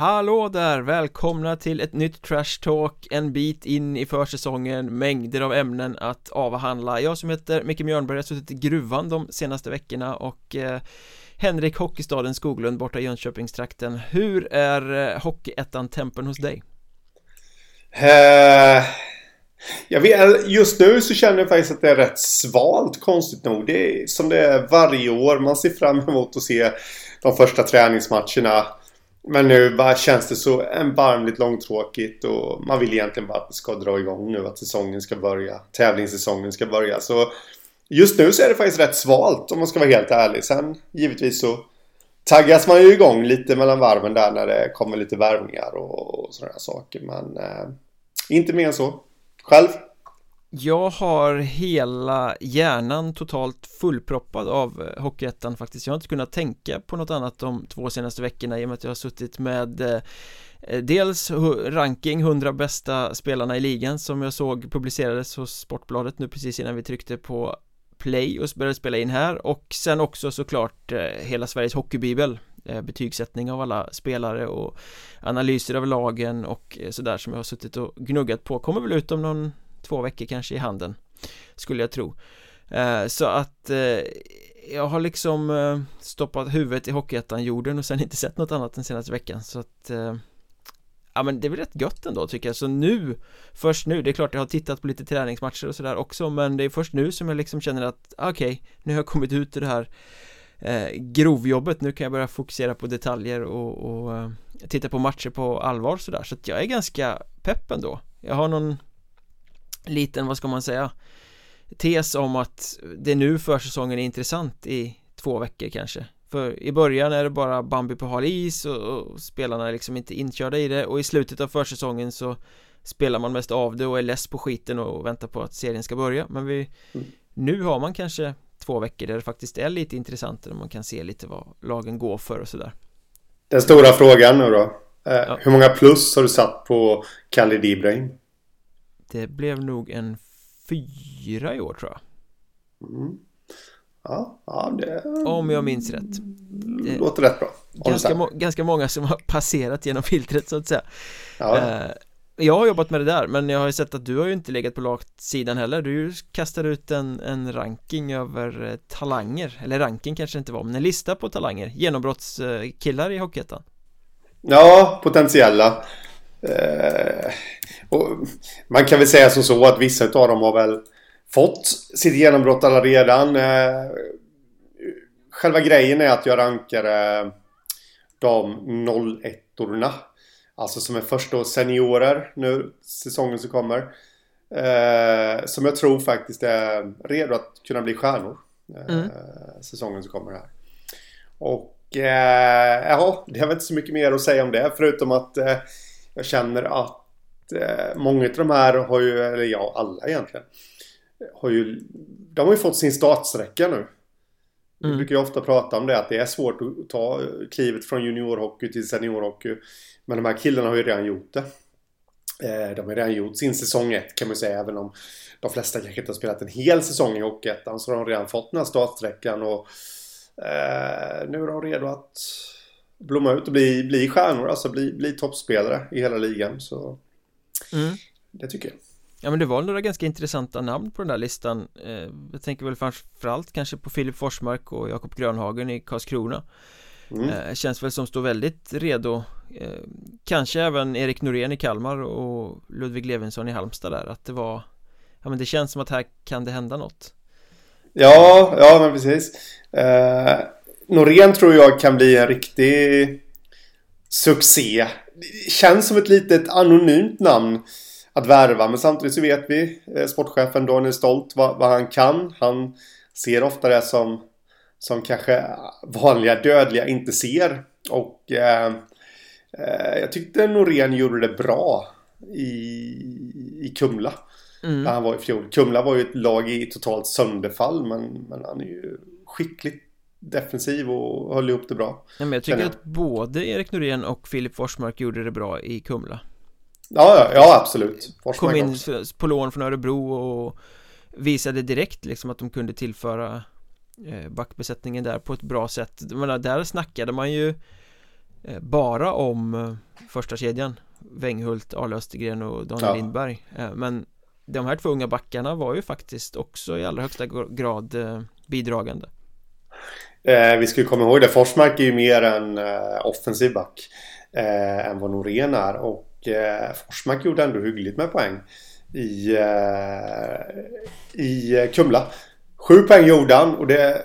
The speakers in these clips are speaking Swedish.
Hallå där! Välkomna till ett nytt Trash Talk En bit in i försäsongen Mängder av ämnen att avhandla Jag som heter Micke Mjörnberg har suttit i gruvan de senaste veckorna och eh, Henrik Hockeystaden Skoglund borta i Jönköpingstrakten Hur är eh, Hockeyettan-tempen hos dig? Uh, jag vet, eh, just nu så känner jag faktiskt att det är rätt svalt konstigt nog. Det är som det är varje år. Man ser fram emot att se de första träningsmatcherna. Men nu bara känns det så erbarmligt långtråkigt och man vill egentligen bara att det ska dra igång nu. Att säsongen ska börja. Tävlingssäsongen ska börja. Så just nu så är det faktiskt rätt svalt om man ska vara helt ärlig. Sen givetvis så taggas man ju igång lite mellan varven där när det kommer lite värvningar och, och sådana saker. Men eh, inte mer än så. Själv? Jag har hela hjärnan totalt fullproppad av eh, Hockeyettan faktiskt. Jag har inte kunnat tänka på något annat de två senaste veckorna i och med att jag har suttit med eh, eh Dels ranking 100 bästa spelarna i ligan som jag såg publicerades hos Sportbladet nu precis innan vi tryckte på play och började spela in här. Och sen också såklart eh, hela Sveriges hockeybibel eh, betygssättning av alla spelare och analyser av lagen och eh, sådär som jag har suttit och gnuggat på. Kommer väl ut om någon två veckor kanske i handen skulle jag tro. Eh, så att eh, jag har liksom eh, stoppat huvudet i Hockeyettan-jorden och sen inte sett något annat den senaste veckan. Så att Ja men det är väl rätt gött ändå tycker jag, så nu Först nu, det är klart jag har tittat på lite träningsmatcher och sådär också men det är först nu som jag liksom känner att okej, okay, nu har jag kommit ut ur det här eh, grovjobbet, nu kan jag börja fokusera på detaljer och, och titta på matcher på allvar sådär. Så att jag är ganska pepp ändå. Jag har någon liten, vad ska man säga tes om att det nu försäsongen är intressant i två veckor kanske för i början är det bara Bambi på hal is och, och, spelarna är liksom inte inkörda i det och i slutet av försäsongen så spelar man mest av det och är less på skiten och väntar på att serien ska börja men vi mm. nu har man kanske två veckor där det faktiskt är lite intressant och man kan se lite vad lagen går för och sådär Den stora frågan nu då eh, ja. Hur många plus har du satt på Khalid Ibrahim? Det blev nog en fyra i år tror jag. Mm. Ja, ja det... Om jag minns rätt. Det Låter rätt bra. Ganska, må ganska många som har passerat genom filtret så att säga. Ja. eh, Jag har jobbat med det där men jag har ju sett att du har ju inte legat på sidan heller. Du kastar ut en, en ranking över eh, talanger. Eller ranking kanske inte var men en lista på talanger. Genombrottskillar i Hockeyettan. Ja, potentiella Man kan väl säga som så att vissa av dem har väl fått sitt genombrott alla redan. Eh, själva grejen är att jag rankar eh, de 01-orna. Alltså som är första seniorer nu säsongen som kommer. Eh, som jag tror faktiskt är redo att kunna bli stjärnor. Mm. Säsongen som kommer här. Och eh, ja, det har väl inte så mycket mer att säga om det. Förutom att eh, jag känner att eh, många av de här har ju, eller ja, alla egentligen har ju, de har ju fått sin startsträcka nu. Vi mm. brukar ju ofta prata om det att det är svårt att ta klivet från juniorhockey till seniorhockey. Men de här killarna har ju redan gjort det. Eh, de har redan gjort sin säsong 1 kan man säga även om de flesta kanske inte har spelat en hel säsong i Hockeyettan så de har redan fått den här startsträckan och eh, nu är de redo att blomma ut och bli, bli stjärnor, alltså bli, bli toppspelare i hela ligan. Så mm. det tycker jag. Ja men det var några ganska intressanta namn på den där listan eh, Jag tänker väl framförallt kanske på Filip Forsmark och Jakob Grönhagen i Karlskrona mm. Eh, känns väl som står väldigt redo eh, Kanske även Erik Norén i Kalmar och Ludvig Levinsson i Halmstad där att det var Ja men det känns som att här kan det hända något Ja, ja men precis eh, Norén tror jag kan bli en riktig succé Känns som ett litet anonymt namn att värva. Men samtidigt så vet vi eh, sportchefen Daniel Stolt vad, vad, han kan. Han ser ofta det som, som kanske vanliga dödliga inte ser. Och eh, eh, jag tyckte Norén gjorde det bra i, i Kumla. Mm. Där han var i fjol. Kumla var ju ett lag i totalt sönderfall. Men, men han är ju skickligt defensiv och höll ihop det bra. Ja, men jag tycker att både Erik Norén och Filip Forsmark gjorde det bra i Kumla. Ja, ja, absolut. Forsmark Kom in också. på lån från Örebro och visade direkt liksom att de kunde tillföra eh, backbesättningen där på ett bra sätt. Menar, där snackade man ju eh, bara om eh, första kedjan Wenghult, Arle Östergren och Daniel ja. Lindberg Men de här två unga backarna var ju faktiskt också i allra högsta grad bidragande eh, Vi ska ju komma ihåg det, Forsmark är ju mer en eh, offensiv back eh, än vad Norén är och eh, Forsmark gjorde ändå hyggligt med poäng i, eh, i eh, Kumla. Sju poäng gjorde han och det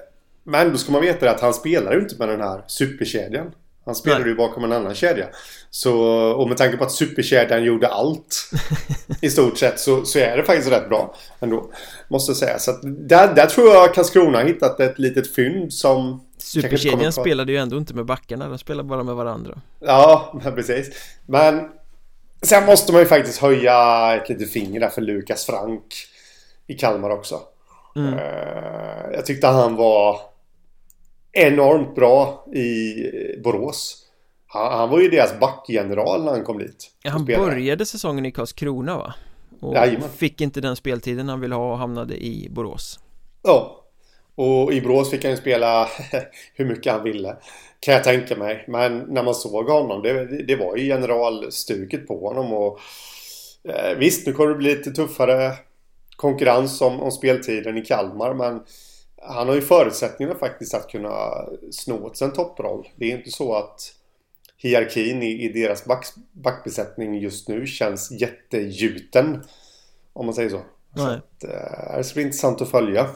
men då ska man veta att han spelar ju inte med den här superkedjan. Han spelade ju bakom en annan kedja. Så, och med tanke på att superkedjan gjorde allt i stort sett så, så är det faktiskt rätt bra ändå. Måste jag säga. Så att där, där tror jag Karlskrona har hittat ett litet fynd som... Superkedjan spelade ju ändå inte med backarna. De spelade bara med varandra. Ja, precis. Men sen måste man ju faktiskt höja ett litet finger där för Lukas Frank i Kalmar också. Mm. Uh, jag tyckte han var enormt bra i Borås. Han, han var ju deras backgeneral när han kom dit. Ja, han började säsongen i Karlskrona va? Och Jajamän. fick inte den speltiden han ville ha och hamnade i Borås. Ja. Och i Borås fick han ju spela hur mycket han ville. Kan jag tänka mig. Men när man såg honom, det, det var ju generalstuket på honom. Och, eh, visst, nu kommer det bli lite tuffare konkurrens om, om speltiden i Kalmar. Men han har ju förutsättningarna faktiskt att kunna snå åt sig en topproll. Det är inte så att hierarkin i, i deras back, backbesättning just nu känns jättegjuten. Om man säger så. Nej. Så att, äh, det ska bli intressant att följa.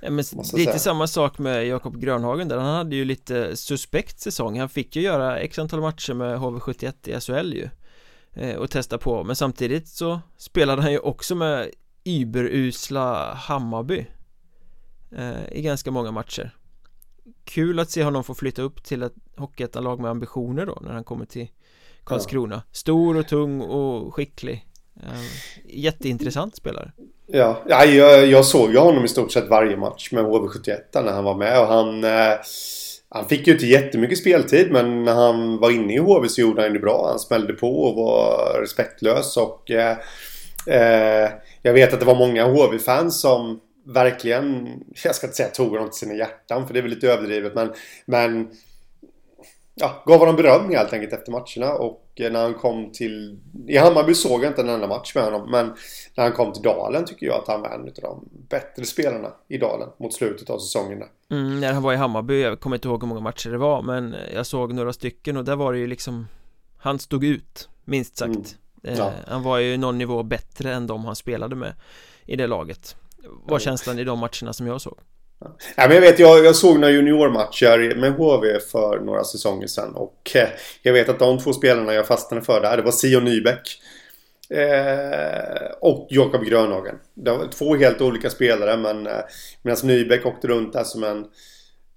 Ja, men lite säga. samma sak med Jakob Grönhagen där, han hade ju lite suspekt säsong Han fick ju göra x antal matcher med HV71 i SHL ju eh, Och testa på, men samtidigt så spelade han ju också med überusla Hammarby eh, i ganska många matcher. Kul att se honom få flytta upp till ett hockeyettanlag med ambitioner då när han kommer till Karlskrona. Stor och tung och skicklig. Eh, Jätteintressant spelare. Ja, ja jag, jag såg ju honom i stort sett varje match med HV71 när han var med och han eh, Han fick ju inte jättemycket speltid men när han var inne i HV så gjorde han det bra. Han smällde på och var respektlös och eh, eh Jag vet att det var många HV-fans som verkligen, jag ska inte säga tog honom till sina hjärtan för det är väl lite överdrivet men, men ja, gav honom beröm helt enkelt efter matcherna och när han kom till i Hammarby såg jag inte en enda match med honom men när han kom till Dalen tycker jag att han var en av de bättre spelarna i Dalen mot slutet av säsongen mm, när han var i Hammarby, jag kommer inte ihåg hur många matcher det var men jag såg några stycken och där var det ju liksom han stod ut minst sagt mm. ja. eh, han var ju någon nivå bättre än de han spelade med i det laget var känslan i de matcherna som jag såg. Ja, men jag vet, jag, jag såg några juniormatcher med HV för några säsonger sedan och eh, jag vet att de två spelarna jag fastnade för där, det var Sion Nybeck eh, och Jakob Grönhagen. Det var två helt olika spelare men eh, medan Nybeck åkte runt där som en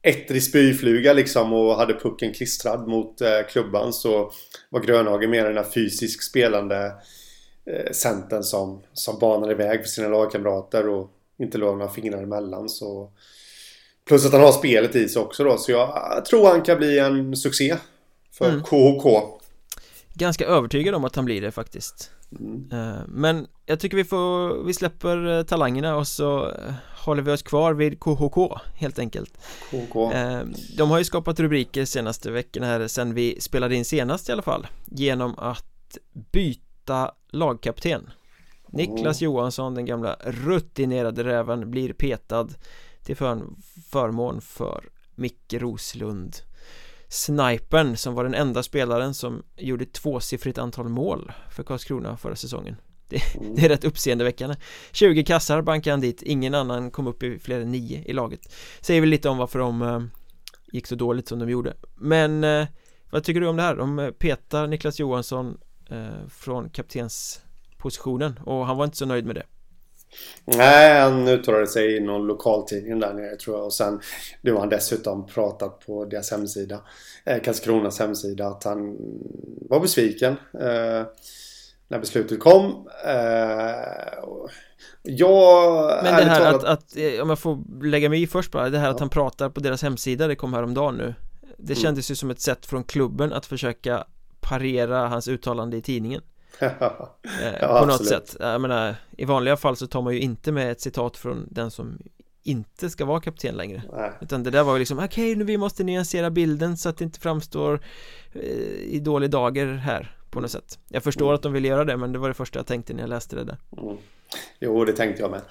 ettrig spyfluga liksom och hade pucken klistrad mot eh, klubban så var Grönhagen mer den här fysiskt spelande eh, centern som, som banade iväg för sina lagkamrater och inte låg några fingrar emellan så Plus att han har spelet i sig också då så jag tror han kan bli en succé För mm. KHK Ganska övertygad om att han blir det faktiskt. Mm. Eh, men jag tycker vi får Vi släpper eh, talangerna och så eh, Håller vi oss kvar vid KHK helt enkelt. KHK De har ju skapat rubriker senaste veckorna här sen vi spelade in senast i alla fall Genom att byta lagkapten Niklas Johansson, den gamla rutinerade räven, blir petad till för förmån för Micke Roslund. Snipern som var den enda spelaren som gjorde tvåsiffrigt antal mål för Karlskrona förra säsongen. Det, mm. det är rätt uppseendeväckande. 20 kassar bankade han dit, ingen annan kom upp i fler än 9 i laget. Säger väl lite om varför de eh, gick så dåligt som de gjorde. Men eh, vad tycker du om det här? De petar Niklas Johansson eh, från kaptens positionen och han var inte så nöjd med det. Nej, han uttalade sig i någon lokaltidning där nere tror jag och sen nu har han dessutom pratat på deras hemsida eh, Karlskronas hemsida att han var besviken eh, när beslutet kom. Eh, jag, Men det här talat... att, att, eh, om jag får lägga mig i först bara, det här ja. att han pratar på deras hemsida, det kom häromdagen nu. Det mm. kändes ju som ett sätt från klubben att försöka parera hans uttalande i tidningen. Eh, ja, på något sätt Jag menar, i vanliga fall så tar man ju inte med ett citat från den som inte ska vara kapten längre Nej. Utan det där var ju liksom, okej nu vi måste nyansera bilden så att det inte framstår eh, i dålig dager här på något sätt Jag förstår Mm. att de vill göra det men det var det första jag tänkte när jag läste det där Mm. Jo, det tänkte jag med.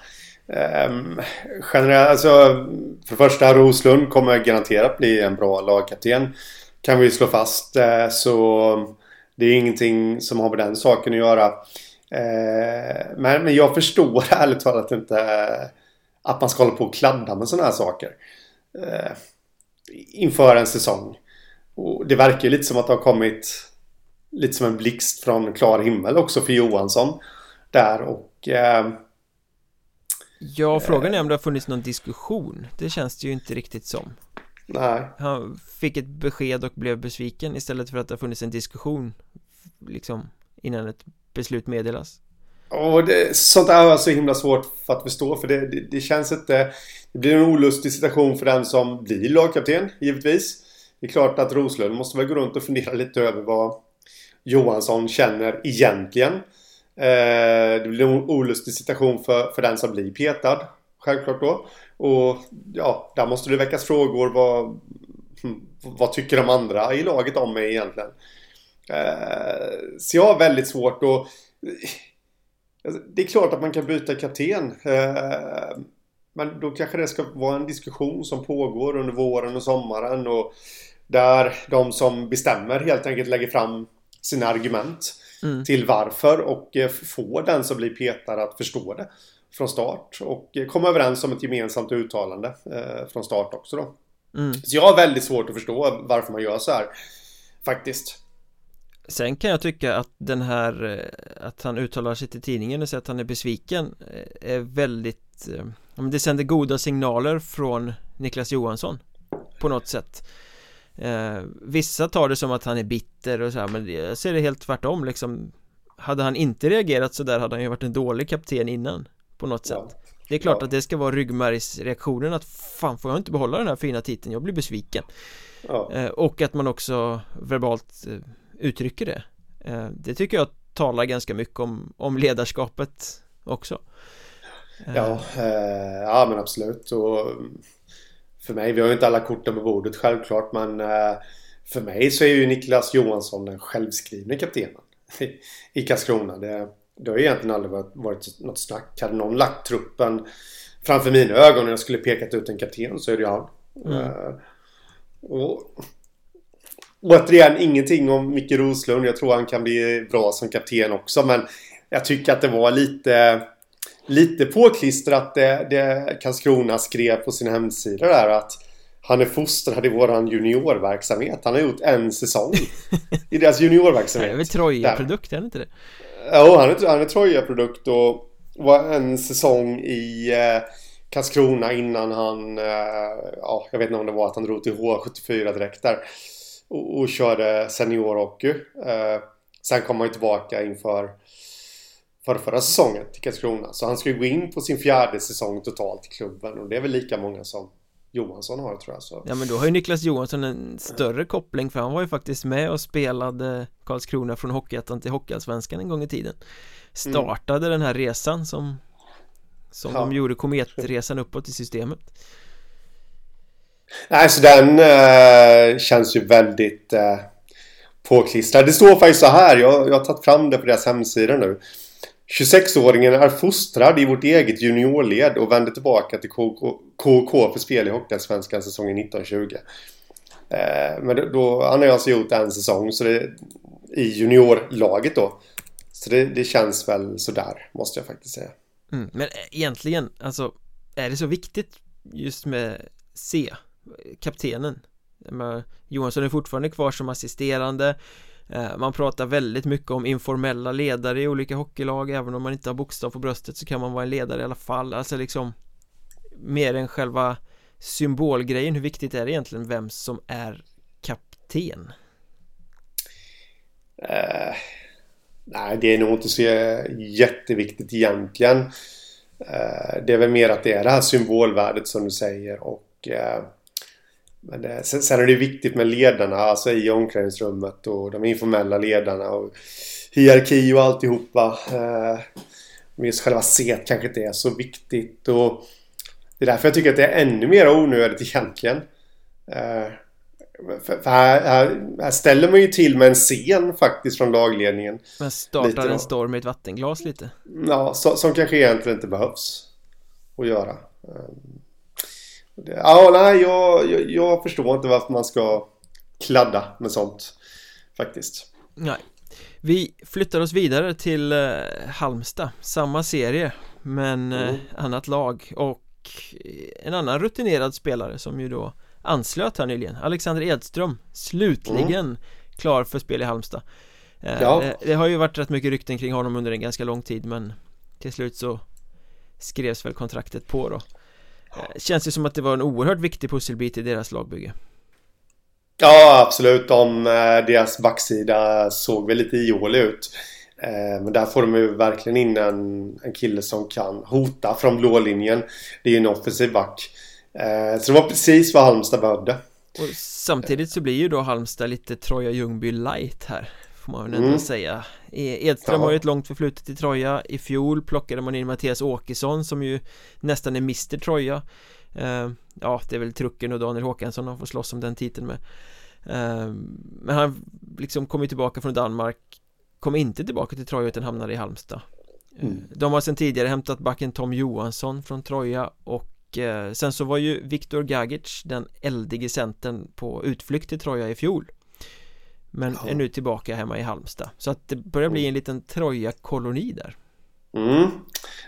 Um, generellt, alltså, för det första, Roslund kommer garanterat bli en bra lagkapten. Kan vi slå fast. Så det är ingenting som har med den saken att göra. Eh, men, men jag förstår ärligt talat inte eh, att man ska hålla på och kladda med sådana här saker. Eh, inför en säsong. Och det verkar ju lite som att det har kommit lite som en blixt från klar himmel också för Johansson. Där och... Eh, Ja, frågan är om det har funnits någon diskussion Det känns det ju inte riktigt som nej. Han fick ett besked och blev besviken istället för att det har funnits en diskussion Liksom innan ett beslut meddelas Och det, sånt där är så himla svårt för att förstå för det, det, det känns inte... Det blir en olustig situation för den som blir lagkapten, givetvis. Det är klart att Roslund måste väl gå runt och fundera lite över vad Johansson känner egentligen. Eh, det blir en olustig situation för, för den som blir petad. Självklart då. Och ja, där måste det väckas frågor. Vad, hm, vad tycker de andra i laget om mig egentligen? Eh, så jag har väldigt svårt att... Alltså, Det är klart att man kan byta kapten. eh, Men då kanske det ska vara en diskussion som pågår under våren och sommaren. Och där de som bestämmer helt enkelt lägger fram sina argument Mm. till varför och eh, få den som blir petad att förstå det från start. Och komma överens om ett gemensamt uttalande eh, från start också då. mm. Så jag har väldigt svårt att förstå varför man gör så här. Faktiskt. Sen kan jag tycka att den här eh, Att han uttalar sig till tidningen och säger att han är besviken eh, Är väldigt Det sänder goda signaler från Niklas Johansson På något sätt Vissa tar det som att han är bitter och så här Men jag ser det helt tvärtom liksom Hade han inte reagerat så där hade han ju varit en dålig kapten innan På något sätt Ja. Det är klart Ja. att det ska vara ryggmärgsreaktionen att Fan får jag inte behålla den här fina titeln? Jag blir besviken Ja. Eh, Och att man också verbalt eh, uttrycker det Eh, Det tycker jag talar ganska mycket om, om ledarskapet också Ja, ja men absolut. Och för mig, vi har ju inte alla korten på bordet självklart, men för mig så är ju Niklas Johansson den självskrivne kaptenen i- i Karlskrona. Det, det har ju egentligen aldrig varit, varit något snack. Hade någon lagt truppen framför mina ögon och jag skulle pekat ut en kapten så är det han. Mm. Eh, och, återigen, ingenting om Micke Roslund. Jag tror han kan bli bra som kapten också, men jag tycker att det var lite lite påklistrat det, det Karlskrona skrev på sin hemsida där att han är fostrad i våran juniorverksamhet. Han har gjort en säsong i deras Det är juniorverksamhet. väl Troja-produkt, är det inte det? Ja, han är, han är Troja-produkt och var en säsong i eh, Karlskrona innan han, eh, ja, jag vet inte om det var att han drog till H74 direkt där och, och körde seniorhockey. Eh, sen kom han ju tillbaka inför för förra säsongen till Karlskrona. Så han ska ju gå in på sin fjärde säsong totalt i klubben och det är väl lika många som Johansson har tror jag. Så. Ja men då har ju Niklas Johansson en större koppling för han var ju faktiskt med och spelade Karlskrona från Hockeyettan till Hockeyallsvenskan en gång i tiden Startade den här resan som Som Ja. de gjorde kometresan uppåt i systemet Nej, så den eh, känns ju väldigt eh, påklistrad. Det står faktiskt så här. Jag, jag har tagit fram det på deras hemsida nu. 26-åringen är fostrad i vårt eget juniorled och vänder tillbaka till KK, för spel i Hockeyallsvenskan säsongen 1920. Eh, men då, då, han har alltså gjort en säsong så det, i juniorlaget då. Så det, det känns väl sådär, måste jag faktiskt säga. mm. Men egentligen, alltså Är det så viktigt just med C Kaptenen Johansson är fortfarande kvar som assisterande Eh, man pratar väldigt mycket om informella ledare i olika hockeylag Även om man inte har bokstav på bröstet så kan man vara en ledare i alla fall Alltså liksom Mer än själva symbolgrejen Hur viktigt är det egentligen vem som är kapten? Uh, nej, det är nog inte så jätteviktigt egentligen. uh, det är väl mer att det är det här symbolvärdet som du säger och uh, men det, sen, sen är det viktigt med ledarna, alltså i omklädningsrummet och de informella ledarna och hierarki och alltihopa. Eh, men just själva set kanske inte är så viktigt och Det är därför jag tycker att det är ännu mer onödigt egentligen. Eh, för, för här, här, här, ställer man ju till med en scen faktiskt från lagledningen. Men startar en storm i ett vattenglas lite. Ja, så, som kanske egentligen inte behövs att göra. Ja, nej, jag, jag, jag förstår inte varför man ska kladda med sånt faktiskt. Nej. Vi flyttar oss vidare till eh, Halmstad, samma serie men eh, mm. annat lag och en annan rutinerad spelare som ju då anslöt här nyligen Alexander Edström slutligen mm. klar för spel i Halmstad eh, ja. det, det, har ju varit rätt mycket rykten kring honom under en ganska lång tid men till slut så skrevs väl kontraktet på då eh, Känns ju som att det var en oerhört viktig pusselbit i deras lagbygge Ja, absolut. De, eh, deras backsida såg väl lite ihålig ut. Eh, men där får de ju verkligen in en, en kille som kan hota från blålinjen. Det är ju en offensiv back. Eh, så det var precis vad Halmstad behövde. Och samtidigt så blir ju då Halmstad lite Troja Ljungby light här Får man väl ändå mm. säga. E- Edström ja. har ju ett långt förflutet i Troja. I fjol plockade man in Mattias Åkesson som ju nästan är Mr Troja. Uh, Ja, det är väl Trucken och Daniel Håkansson de får slåss om den titeln med. Uh, Men han liksom kom ju tillbaka från Danmark. Kom inte tillbaka till Troja utan hamnade i Halmstad. Mm. De har sedan tidigare hämtat backen Tom Johansson från Troja och sen så var ju Viktor Gagic den eldige centern på utflykt till Troja i fjol men ja. är nu tillbaka hemma i Halmstad Så att det börjar bli en liten Troja-koloni där mm,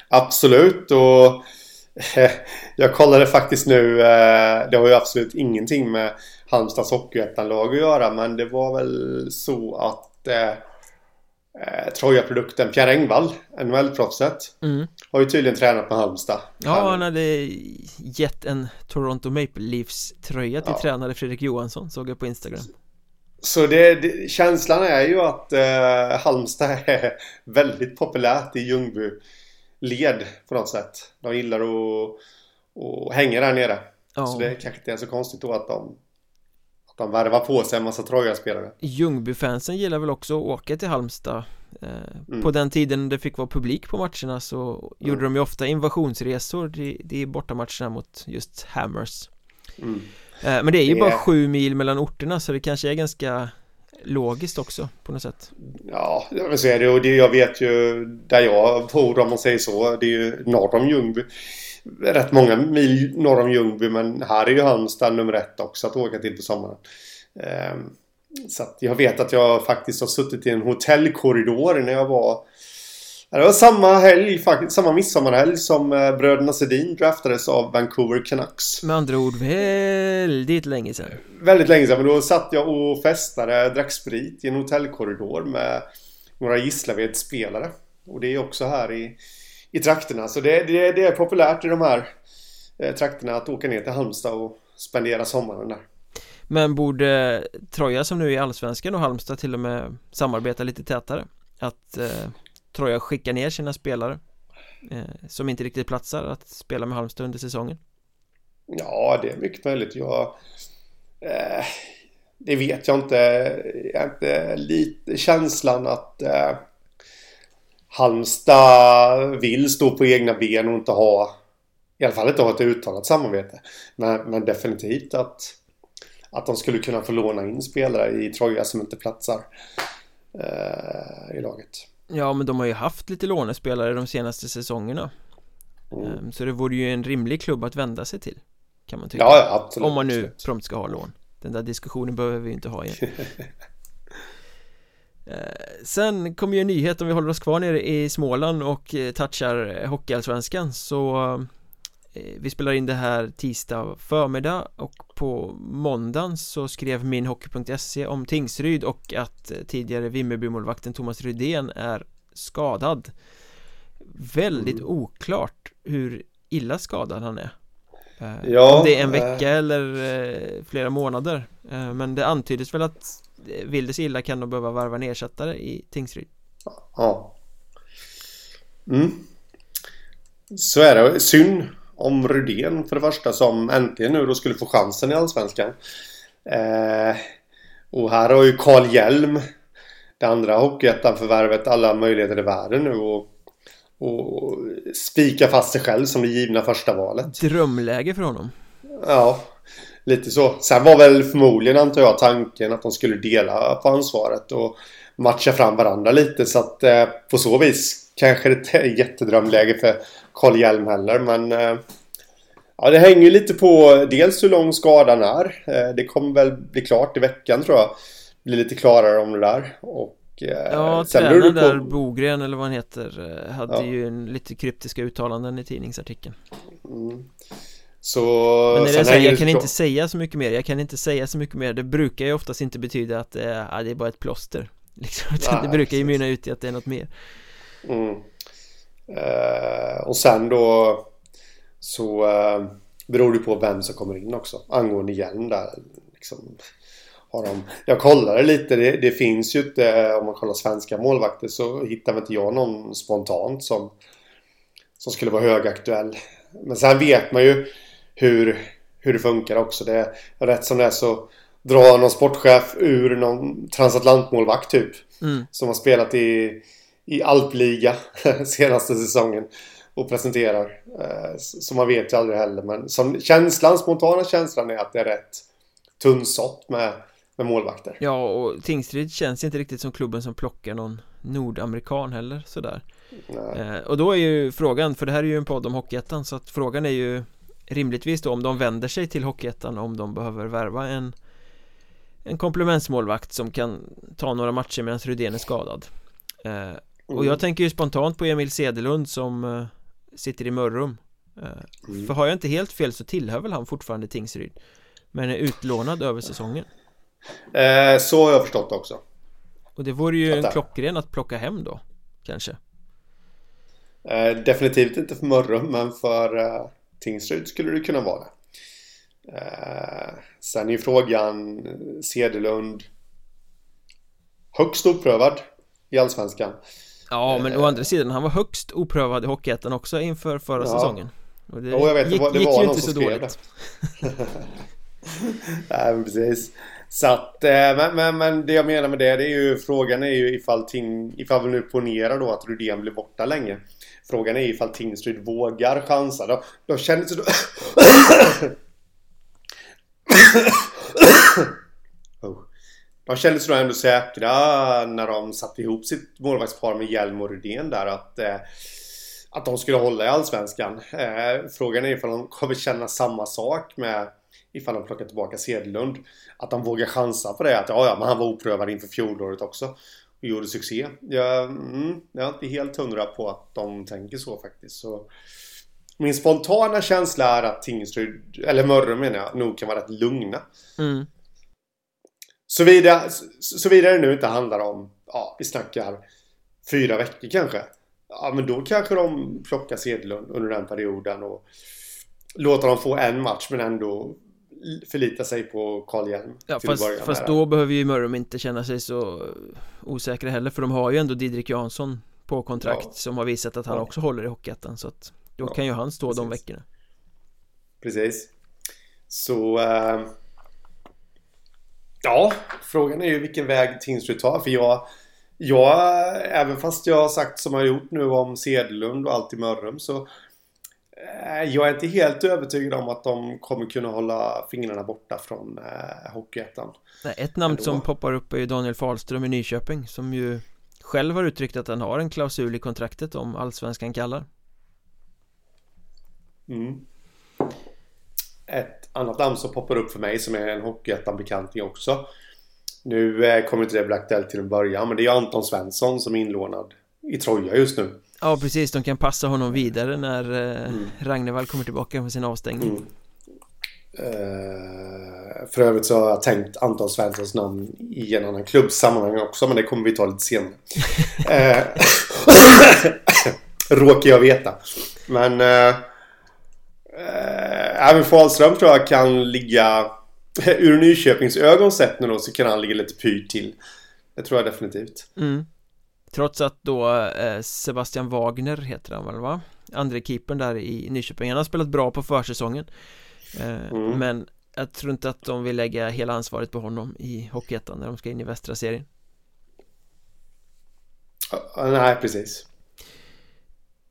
Absolut och jag kollade faktiskt nu eh, Det har ju absolut ingenting med Halmstads Hockeyettan-lag att göra men det var väl så att eh, eh Troja-produkten Pierre Engvall, NHL-proffset mm. Har ju tydligen tränat med Halmstad Ja, han hade gett en Toronto Maple Leafs tröja till ja. tränare Fredrik Johansson såg jag på Instagram så det, det, känslan är ju att eh, Halmstad är väldigt populärt i Ljungby led på något sätt. De gillar att, att hänga där nere. Ja. Så det kanske inte är så konstigt då att de att de värvar på sig en massa Troja-spelare. Ljungby-fansen gillar väl också att åka till Halmstad eh, mm. På den tiden det fick vara publik på matcherna så mm. gjorde de ju ofta invasionsresor till, till bortamatcherna mot just Hammers mm. Eh, men det är ju det... bara sju mil mellan orterna så det kanske är ganska logiskt också på något sätt. Ja, så är det och det, jag vet ju där jag bor om man säger så. Det är ju norr om Ljungby. Rätt många mil norr om Ljungby men här är ju Halmstad nummer ett också att åka till på sommaren. Ehm, så jag vet att jag faktiskt har suttit i en hotellkorridor när jag var det var samma helg, faktiskt, samma midsommarhelg som eh, bröderna Sedin draftades av Vancouver Canucks. Med andra ord väldigt länge sedan. Väldigt länge sedan, men då satt jag och festade, drack sprit i en hotellkorridor med några Gislaved-spelare. Och det är också här i, i trakterna. Så det, det, det är populärt i de här eh, trakterna att åka ner till Halmstad och spendera sommaren där. Men borde Troja som nu är i Allsvenskan och Halmstad till och med samarbeta lite tätare? Att eh, Troja skickar ner sina spelare eh, Som inte riktigt platsar att spela med Halmstad under säsongen Ja, det är mycket möjligt Jag eh, Det vet jag inte Jag har inte lite känslan att eh, Halmstad vill stå på egna ben och inte ha i alla fall inte ha ett uttalat samarbete. Men, men definitivt att, att de skulle kunna få låna in spelare i Troja som inte platsar eh, i laget. Ja men de har ju haft lite lånespelare de senaste säsongerna. Mm. Så det vore ju en rimlig klubb att vända sig till Kan man tycka. Ja, absolut Om man nu absolut. prompt ska ha lån. Den där diskussionen behöver vi inte ha igen. Eh, Sen kommer ju en nyhet om vi håller oss kvar nere i Småland och eh, touchar Hockeyallsvenskan. Så Eh, vi spelar in det här tisdag förmiddag och på måndagen så skrev minhockey.se om Tingsryd och att eh, tidigare Vimmerbymålvakten Thomas Rydén är skadad. Väldigt mm. oklart hur illa skadad han är. Eh, ja, Om det är en vecka äh... eller flera månader. Men det antydes väl att vill det sig illa kan de behöva varva en ersättare i Tingsryd. Ja. Mm. Så är det, synd om Rydén för det första som äntligen nu då skulle få chansen i Allsvenskan. Eh, och här har ju Karl Hjelm det andra Hockeyettan-förvärvet alla möjligheter i världen nu och och spika fast sig själv som det givna första valet. Drömläge för honom. Ja, lite så. Sen var väl förmodligen, antar jag, tanken att de skulle dela på ansvaret och matcha fram varandra lite. Så att eh, på så vis kanske ett jättedrömläge för Carl Hjelm heller. Men eh, ja, det hänger lite på dels hur lång skadan är. Eh, det kommer väl bli klart i veckan tror jag. Bli lite klarare om det där. Och Eh, ja, tränaren där, Bogren eller vad han heter Hade ja. ju en, lite kryptiska uttalanden i tidningsartikeln mm. Så Men är det så här, jag kan inte säga så mycket mer Jag kan inte säga så mycket mer Det brukar ju oftast inte betyda att det är, ja, det är bara ett plåster liksom. Det brukar ju mynna ut i att det är något mer mm. uh, Och sen då Så uh, Beror det på vem som kommer in också Angående Hjelm där liksom har de, jag kollade lite, det, det, finns ju inte, om man kollar svenska målvakter så hittar inte jag någon spontant som, som skulle vara högaktuell. Men sen vet man ju hur, hur det funkar också. Det är rätt som det är så drar någon sportchef ur någon transatlantmålvakt typ. Mm. Som har spelat i, i alpliga senaste säsongen. Och presenterar. Eh, så man vet ju aldrig heller. Men som känslan, spontana känslan är att det är rätt tunnsått med med målvakter. Ja, och Tingsryd känns inte riktigt som klubben som plockar någon nordamerikan heller sådär. Eh, och då är ju frågan, för det här är ju en podd om Hockeyettan så att frågan är ju rimligtvis då om de vänder sig till Hockeyettan om de behöver värva en en komplementsmålvakt som kan ta några matcher medan Rydén är skadad. Eh, och jag mm. tänker ju spontant på Emil Sedelund som eh, sitter i Mörrum. Eh, mm. För har jag inte helt fel så tillhör väl han fortfarande Tingsryd. Men är utlånad över säsongen. Eh, så har jag förstått också. Och det vore ju en klockren att plocka hem då, kanske. Eh, definitivt inte för Mörrum, men för eh, Tingsryd skulle det kunna vara det. Eh, sen är ju frågan Sedelund högst oprövad i Allsvenskan. Ja, men å andra sidan, han var högst oprövad i Hockeyettan också inför förra ja. säsongen. Och det jo, jag vet, gick, det var, det var gick ju inte så dåligt. Nej, men precis. Så att, eh, men, men, men, det jag menar med det, det är ju frågan är ju ifall, ting, ifall vi nu ponerar då att Rydén blir borta länge. Frågan är ifall Tingsryd vågar chansa. Då, då kändes det... De kändes nog ändå säkra när de satte ihop sitt målvaktspar med Hjelm och Rydén där att, eh, att de skulle hålla i Allsvenskan. Eh, frågan är ifall de kommer känna samma sak med ifall de plockar tillbaka Sedlund. Att de vågar chansa på det. Att ja, ja, men han var oprövad inför fjolåret också. Och gjorde succé. Jag, mm, jag är inte helt hundra på att de tänker så faktiskt. Så min spontana känsla är att Tingsryd, eller Mörrum menar jag, nog kan vara rätt lugna. Mm. Såvida, såvida det nu inte handlar om, ja, vi snackar fyra veckor kanske. Ja, men då kanske de plockar Sedlund under den perioden och låter dem få en match men ändå förlita sig på Carl Hjelm Ja fast, fast då behöver ju Mörrum inte känna sig så osäkra heller för de har ju ändå Didrik Jansson på kontrakt ja. som har visat att han ja. också håller i Hockeyettan så att då ja, kan ju han stå precis. de veckorna Precis Så äh, Ja, frågan är ju vilken väg Tingsryd tar för jag jag, även fast jag har sagt som jag har gjort nu om Sedelund och allt i Mörrum så Eh, jag är inte helt övertygad om att de kommer kunna hålla fingrarna borta från eh, Hockeyettan. Ett namn Ändå. som poppar upp är ju Daniel Fahlström i Nyköping som ju själv har uttryckt att han har en klausul i kontraktet om allsvenskan kallar. Mm. Ett annat namn som poppar upp för mig som är en Hockeyettan-bekanting också. Nu eh, kommer inte det bli aktuellt till en början men det är Anton Svensson som är inlånad i Troja just nu. Ja precis, de kan passa honom vidare när eh, mm. Ragnevall kommer tillbaka från sin avstängning mm. uh, För övrigt så har jag tänkt Anton Svenssons namn i en annan klubbsammanhang också men det kommer vi ta lite senare uh, Råkar jag veta Men uh, Även Fahlström tror jag kan ligga Ur Nyköpings ögon sett nu då så kan han ligga lite pyrt till. Det tror jag definitivt. Mm. Trots att då eh, Sebastian Wagner heter han väl va? Andre keepern där i Nyköping. Han har spelat bra på försäsongen. Eh, mm. Men jag tror inte att de vill lägga hela ansvaret på honom i Hockeyettan när de ska in i västra serien. Nej, precis.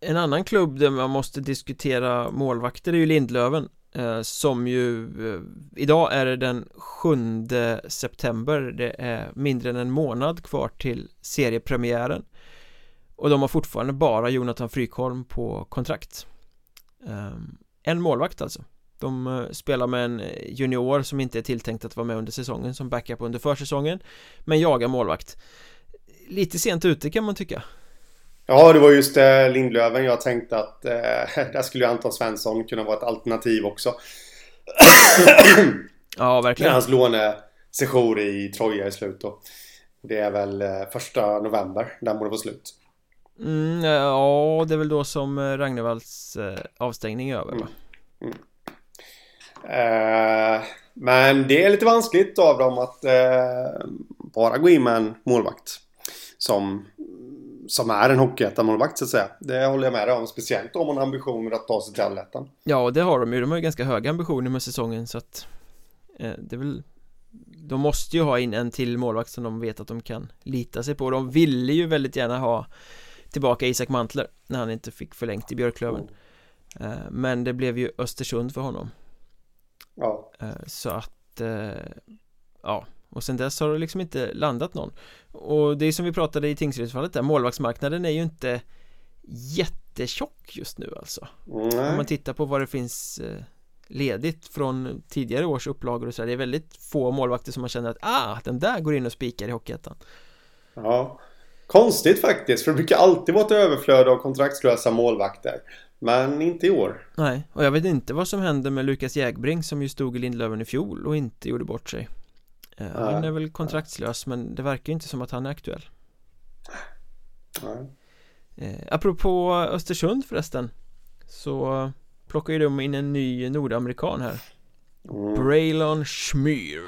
En annan klubb där man måste diskutera målvakter är ju Lindlöven Eh, som ju eh, Idag är det den 7 september. Det är mindre än en månad kvar till seriepremiären. Och de har fortfarande bara Jonathan Frykholm på kontrakt. Ehm, en målvakt alltså. De eh, spelar med en junior som inte är tilltänkt att vara med under säsongen som backup under försäsongen Men jagar målvakt. Lite sent ute kan man tycka. Ja, det var just eh, Lindlöven jag tänkte att eh, där skulle ju Anton Svensson kunna vara ett alternativ också. ja, verkligen. Hans lånesession i Troja i slut då. Det är väl eh, första november, den borde vara slut. Mm, ja, det är väl då som eh, Ragnevalds eh, avstängning är över va? Mm. Mm. Eh, men det är lite vanskligt av dem att eh, bara gå in med en målvakt. Som som är en hockeyettan-målvakt så att säga. Det håller jag med dig om. Speciellt om man har ambitioner att ta sig till allettan. Ja, och det har de ju. De har ju ganska höga ambitioner med säsongen så att eh, det är väl de måste ju ha in en till målvakt som de vet att de kan lita sig på. De ville ju väldigt gärna ha tillbaka Isak Mantler när han inte fick förlängt i Björklöven. Mm. Eh, men det blev ju Östersund för honom. Ja. Eh, så att, eh, ja, och sen dess har det liksom inte landat någon. Och det är som vi pratade i Tingsrydsfallet där Målvaktsmarknaden är ju inte Jättetjock just nu alltså. Nej. Om man tittar på vad det finns eh, ledigt från tidigare års upplagor och så här, Det är väldigt få målvakter som man känner att Ah, den där går in och spikar i Hockeyettan. Ja. Konstigt faktiskt, för det brukar alltid vara ett överflöd av kontraktslösa målvakter. Men inte i år. Nej, och jag vet inte vad som hände med Lukas Jägbring som ju stod i Lindlöven i fjol och inte gjorde bort sig Eh, ja. Han är väl kontraktslös men det verkar inte som att han är aktuell Nej. Eh, apropå Östersund förresten Så plockar ju de in en ny nordamerikan här mm. Braylon Schmyr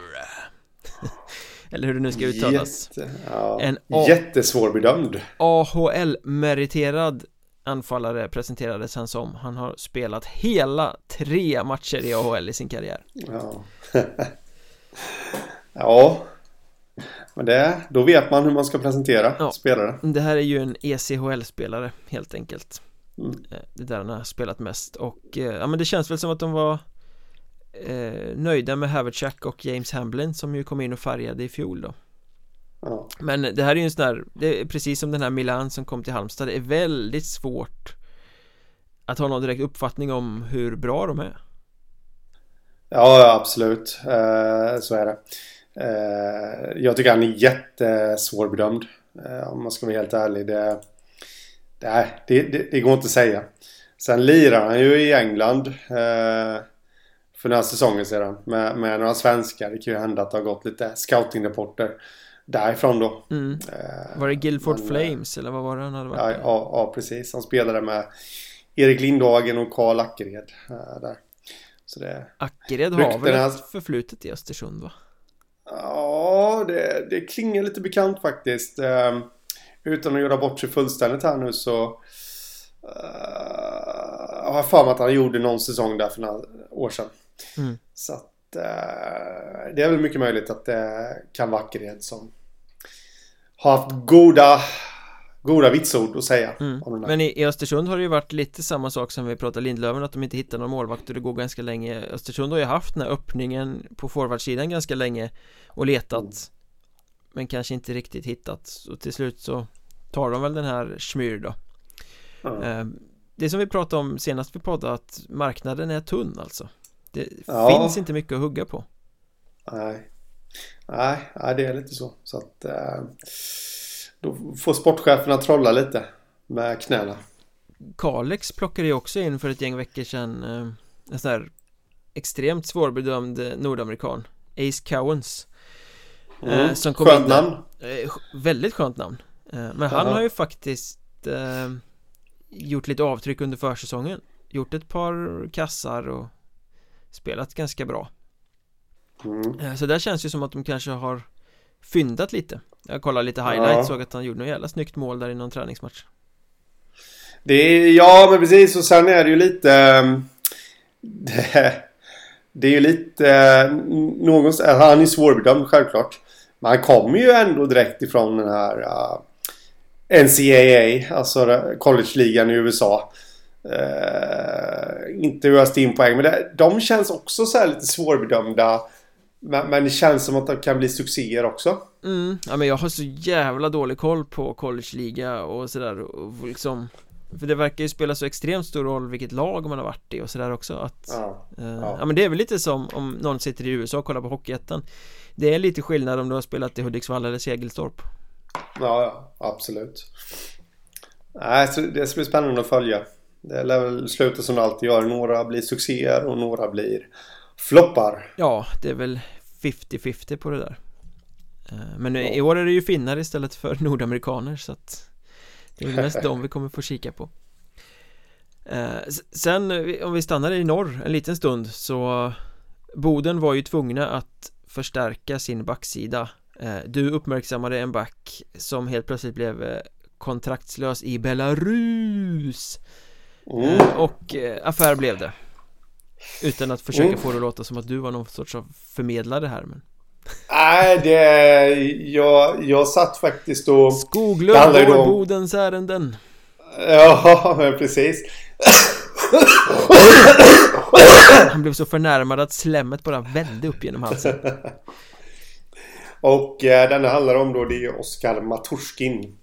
Eller hur det nu ska uttalas Jätte, ja. En Jättesvårbedömd AHL-meriterad anfallare presenterades han som Han har spelat hela tre matcher i AHL i sin karriär Ja Ja. Men det, då vet man hur man ska presentera ja. spelare. Det här är ju en ECHL-spelare helt enkelt. Mm. Eh, det är där han har spelat mest och eh, ja men det känns väl som att de var eh, nöjda med Havertjack och James Hamblin som ju kom in och färgade i fjol då. Ja. Men det här är ju en sån där, det är precis som den här Milan som kom till Halmstad, det är väldigt svårt att ha någon direkt uppfattning om hur bra de är. Ja, absolut. Eh, så är det. Eh, jag tycker han är jättesvårbedömd. Eh, om man ska vara helt ärlig. Det, det, det, det går inte att säga. Sen lirar han ju i England. Eh, för några säsonger sedan. Med, med några svenskar. Det kan ju hända att det har gått lite scoutingrapporter därifrån då. Mm. Var det Guildford Men, Flames eller vad var det han hade varit? Ja, ja, ja, precis. Han spelade med Erik Lindhagen och Karl Ackered där. Så det, Ackered har väl ett förflutet i Östersund va? Ja, det, det klingar lite bekant faktiskt. Uh, utan att göra bort sig fullständigt här nu så... Uh, jag har för mig att han gjorde någon säsong där för några år sedan. Mm. Så att... Uh, det är väl mycket möjligt att det kan vara Ackered som har haft goda goda vitsord att säga mm. Men i, i, Östersund har det ju varit lite samma sak som vi pratade Lindlöven att de inte hittar någon målvakt och det går ganska länge. Östersund har ju haft den här öppningen på forwardsidan ganska länge och letat mm. men kanske inte riktigt hittat. Och till slut så tar de väl den här Schmyr då. Mm. Det som vi pratade om senast vi poddade att marknaden är tunn alltså. Det ja. finns inte mycket att hugga på. Nej. Nej, nej det är lite så. Så att äh... Då får sportcheferna trolla lite med knäna. Kalix plockade ju också in för ett gäng veckor sedan eh, en sån här extremt svårbedömd eh, nordamerikan Ace Cowens eh, mm, som kom Skönt namn. Väldigt skönt namn. Men han har ju faktiskt Gjort lite avtryck under försäsongen. Gjort ett par kassar och Spelat ganska bra. Mm. Så där känns det som att de kanske har Fyndat lite jag kollade lite highlights, ja. såg att han gjorde något jävla snyggt mål där i någon träningsmatch Det är, ja men precis och sen är det ju lite ehm, Det, det är ju lite någonstans, han är svårbedömd självklart Men han kommer ju ändå direkt ifrån den här uh, NCAA, alltså college-ligan i USA. Uh, inte öst in poäng, men det, de känns också så lite svårbedömda. Men, men, det känns som att de kan bli succéer också. Mm, ja men jag har så jävla dålig koll på college-liga och sådär liksom För det verkar ju spela så extremt stor roll vilket lag man har varit i och sådär också att ja, eh, ja. ja men det är väl lite som om någon sitter i USA och kollar på Hockeyettan. Det är lite skillnad om du har spelat i Hudiksvall eller Segelstorp Ja, absolut. Nej, så det ska bli spännande att följa. Det lär väl sluta som det alltid gör. Några blir succéer och några blir floppar. Ja, det är väl 50-50 på det där. Eh, Men i år är det ju finnar istället för nordamerikaner så att Det är mest de vi kommer få kika på. Eh, Sen om vi stannar i norr en liten stund så Boden var ju tvungna att förstärka sin backsida. Eh, Du uppmärksammade en back som helt plötsligt blev kontraktslös i Belarus. Mm. Och affär blev det utan att försöka mm. få det att låta som att du var någon sorts av förmedlare här men Nej, det... Jag, jag satt faktiskt och... Skoglund går Bodens ärenden. Ja, precis. Han blev så förnärmad att slemmet bara vände upp genom halsen. Och eh, denna handlar om då det är Oskar Maturskin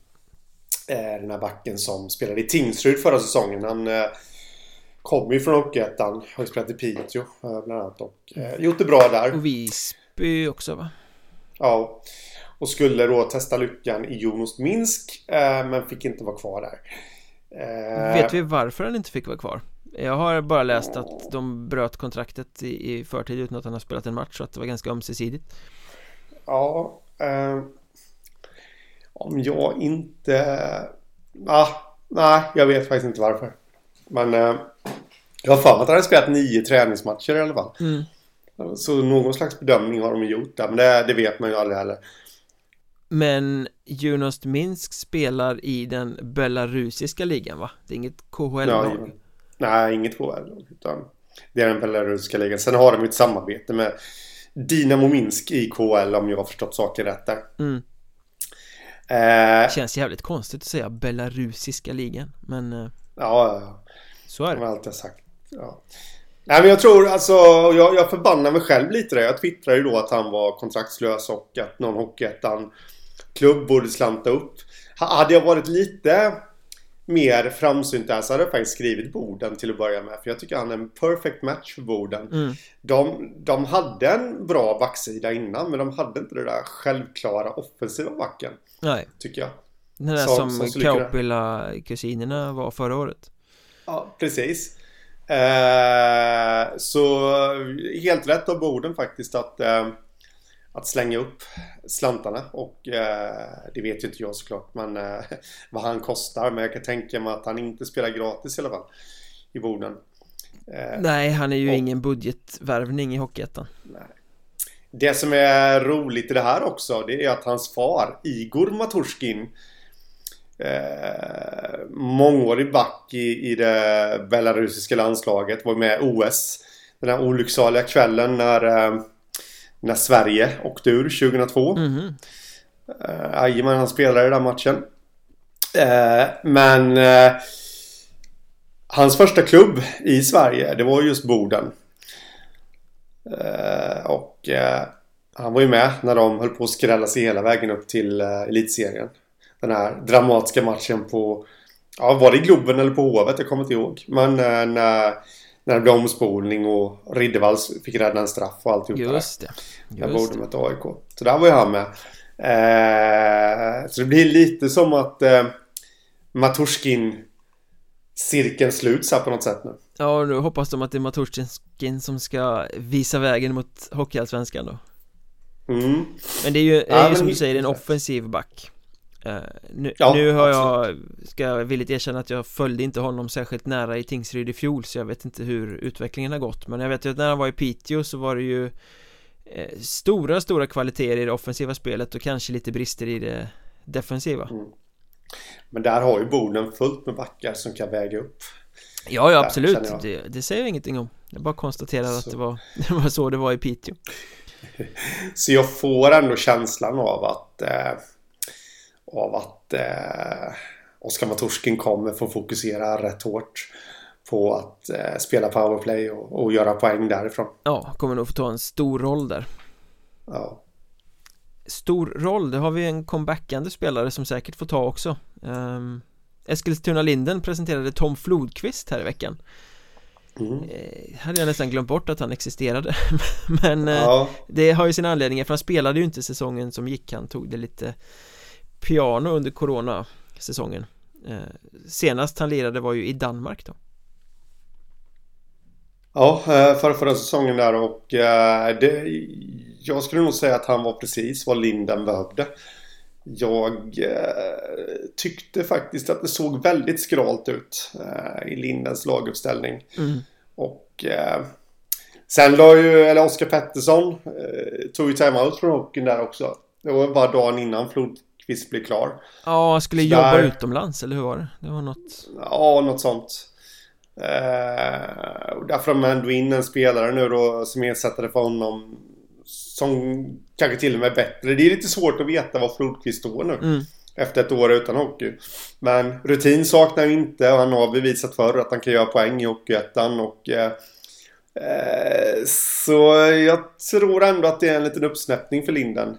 eh, Den här backen som spelade i Tingsryd förra säsongen. Han eh, Kommer ju från Hockeyettan. Har ju spelat i Piteå eh, bland annat och eh, gjort det bra där. Och Visby också va? Ja. Och skulle då testa lyckan i Jonost Minsk eh, men fick inte vara kvar där. Eh, Vet vi varför han inte fick vara kvar? Jag har bara läst att de bröt kontraktet i, i förtid utan att han har spelat en match så att det var ganska ömsesidigt. Ja. Eh, om jag inte... Ah, nej, jag vet faktiskt inte varför. Men eh, jag har för mig att han har spelat nio träningsmatcher i alla fall. Mm. Så någon slags bedömning har de gjort där, men det, det vet man ju aldrig heller. Men Junost Minsk spelar i den belarusiska ligan va? Det är inget KHL-lag? Ja, nej, inget KHL utan det är den belarusiska ligan. Sen har de ju ett samarbete med Dinamo Minsk i KHL om jag har förstått saken rätt där. Mm. Eh, Känns jävligt konstigt att säga belarusiska ligan, men... Eh, ja, ja. Så är det. Som jag alltid har sagt. Ja. Nej men jag tror alltså, jag, jag förbannar mig själv lite där. Jag twittrade ju då att han var kontraktslös och att någon Hockeyettan klubb borde slanta upp. Hade jag varit lite mer framsynt där så hade jag faktiskt skrivit Boden till att börja med. För jag tycker han är en perfect match för Boden. Mm. De, de hade en bra backsida innan men de hade inte det där självklara offensiva backen. Nej. Tycker jag. Den där som, som Kaupila-kusinerna var förra året. Ja, precis. Eh, så helt rätt av borden faktiskt att, eh, att slänga upp slantarna. Och eh, det vet ju inte jag såklart men, eh, vad han kostar. Men jag kan tänka mig att han inte spelar gratis i alla fall. I borden. Eh, Nej, han är ju och, ingen budgetvärvning i Hockeyettan. Det som är roligt i det här också det är att hans far Igor Maturskin eh, mångårig back i, i det belarusiska landslaget. Var med i OS. Den här olycksaliga kvällen när, eh, när Sverige åkte ur 2002. Mm eh, han spelade i den matchen. Eh, men eh, hans första klubb i Sverige det var just Boden. Eh, och eh, han var ju med när de höll på att skrälla sig hela vägen upp till eh, elitserien den här dramatiska matchen på... Ja, var det i Globen eller på Hovet? Jag kommer inte ihåg. Men eh, när, när det blev omspolning och Riddervalls fick rädda en straff och alltihop Just det. Just där borde med AIK. Så där var ju han med. Eh, så det blir lite som att eh, Maturskin cirkeln sluts här på något sätt nu. Ja, nu hoppas de att det är Maturskin som ska visa vägen mot Hockeyallsvenskan då. Mm. Men det är ju, är ja, ju som du säger en offensiv back. Uh, nu, ja, nu har jag, ska jag villigt erkänna att jag följde inte honom särskilt nära i Tingsryd i fjol så jag vet inte hur utvecklingen har gått. Men jag vet ju att när han var i Piteå så var det ju eh, stora, stora kvaliteter i det offensiva spelet och kanske lite brister i det defensiva. Mm. Men där har ju Boden fullt med backar som kan väga upp. Ja, ja absolut, det, det, säger jag ingenting om. Jag bara konstaterar så. att det var, det var så det var i Piteå. Så jag får ändå känslan av att eh, av att eh, Oskar Maturskin kommer få fokusera rätt hårt på att eh, spela powerplay och, och, göra poäng därifrån. Ja, kommer nog få ta en stor roll där. Ja. Stor roll, det har vi en comebackande spelare som säkert får ta också. Um, Eskilstuna Linden presenterade Tom Flodqvist här i veckan. Mm. Eh, hade jag nästan glömt bort att han existerade Men eh, ja. det har ju sina anledningar för han spelade ju inte säsongen som gick Han tog det lite piano under corona säsongen eh, Senast han lirade var ju i Danmark då Ja, förra, förra säsongen där och det, jag skulle nog säga att han var precis vad Linden behövde. Jag tyckte faktiskt att det såg väldigt skralt ut i Lindens laguppställning. Mm. Och eh, sen la ju, eller Oskar Pettersson eh, tog ju timeout från hockeyn där också. Det var bara dagen innan Flodqvist blev klar. Ja, han skulle Så jobba där, utomlands, eller hur var det? Det var något... Ja, något sånt. Eh, och därför har man ändå in en spelare nu då som ersättare för honom. Som kanske till och med är bättre. Det är lite svårt att veta var Flodqvist står nu. Mm efter ett år utan hockey. Men rutin saknar han inte och han har bevisat förr att han kan göra poäng i Hockeyettan och eh, eh, så jag tror ändå att det är en liten uppsnäppning för Linden.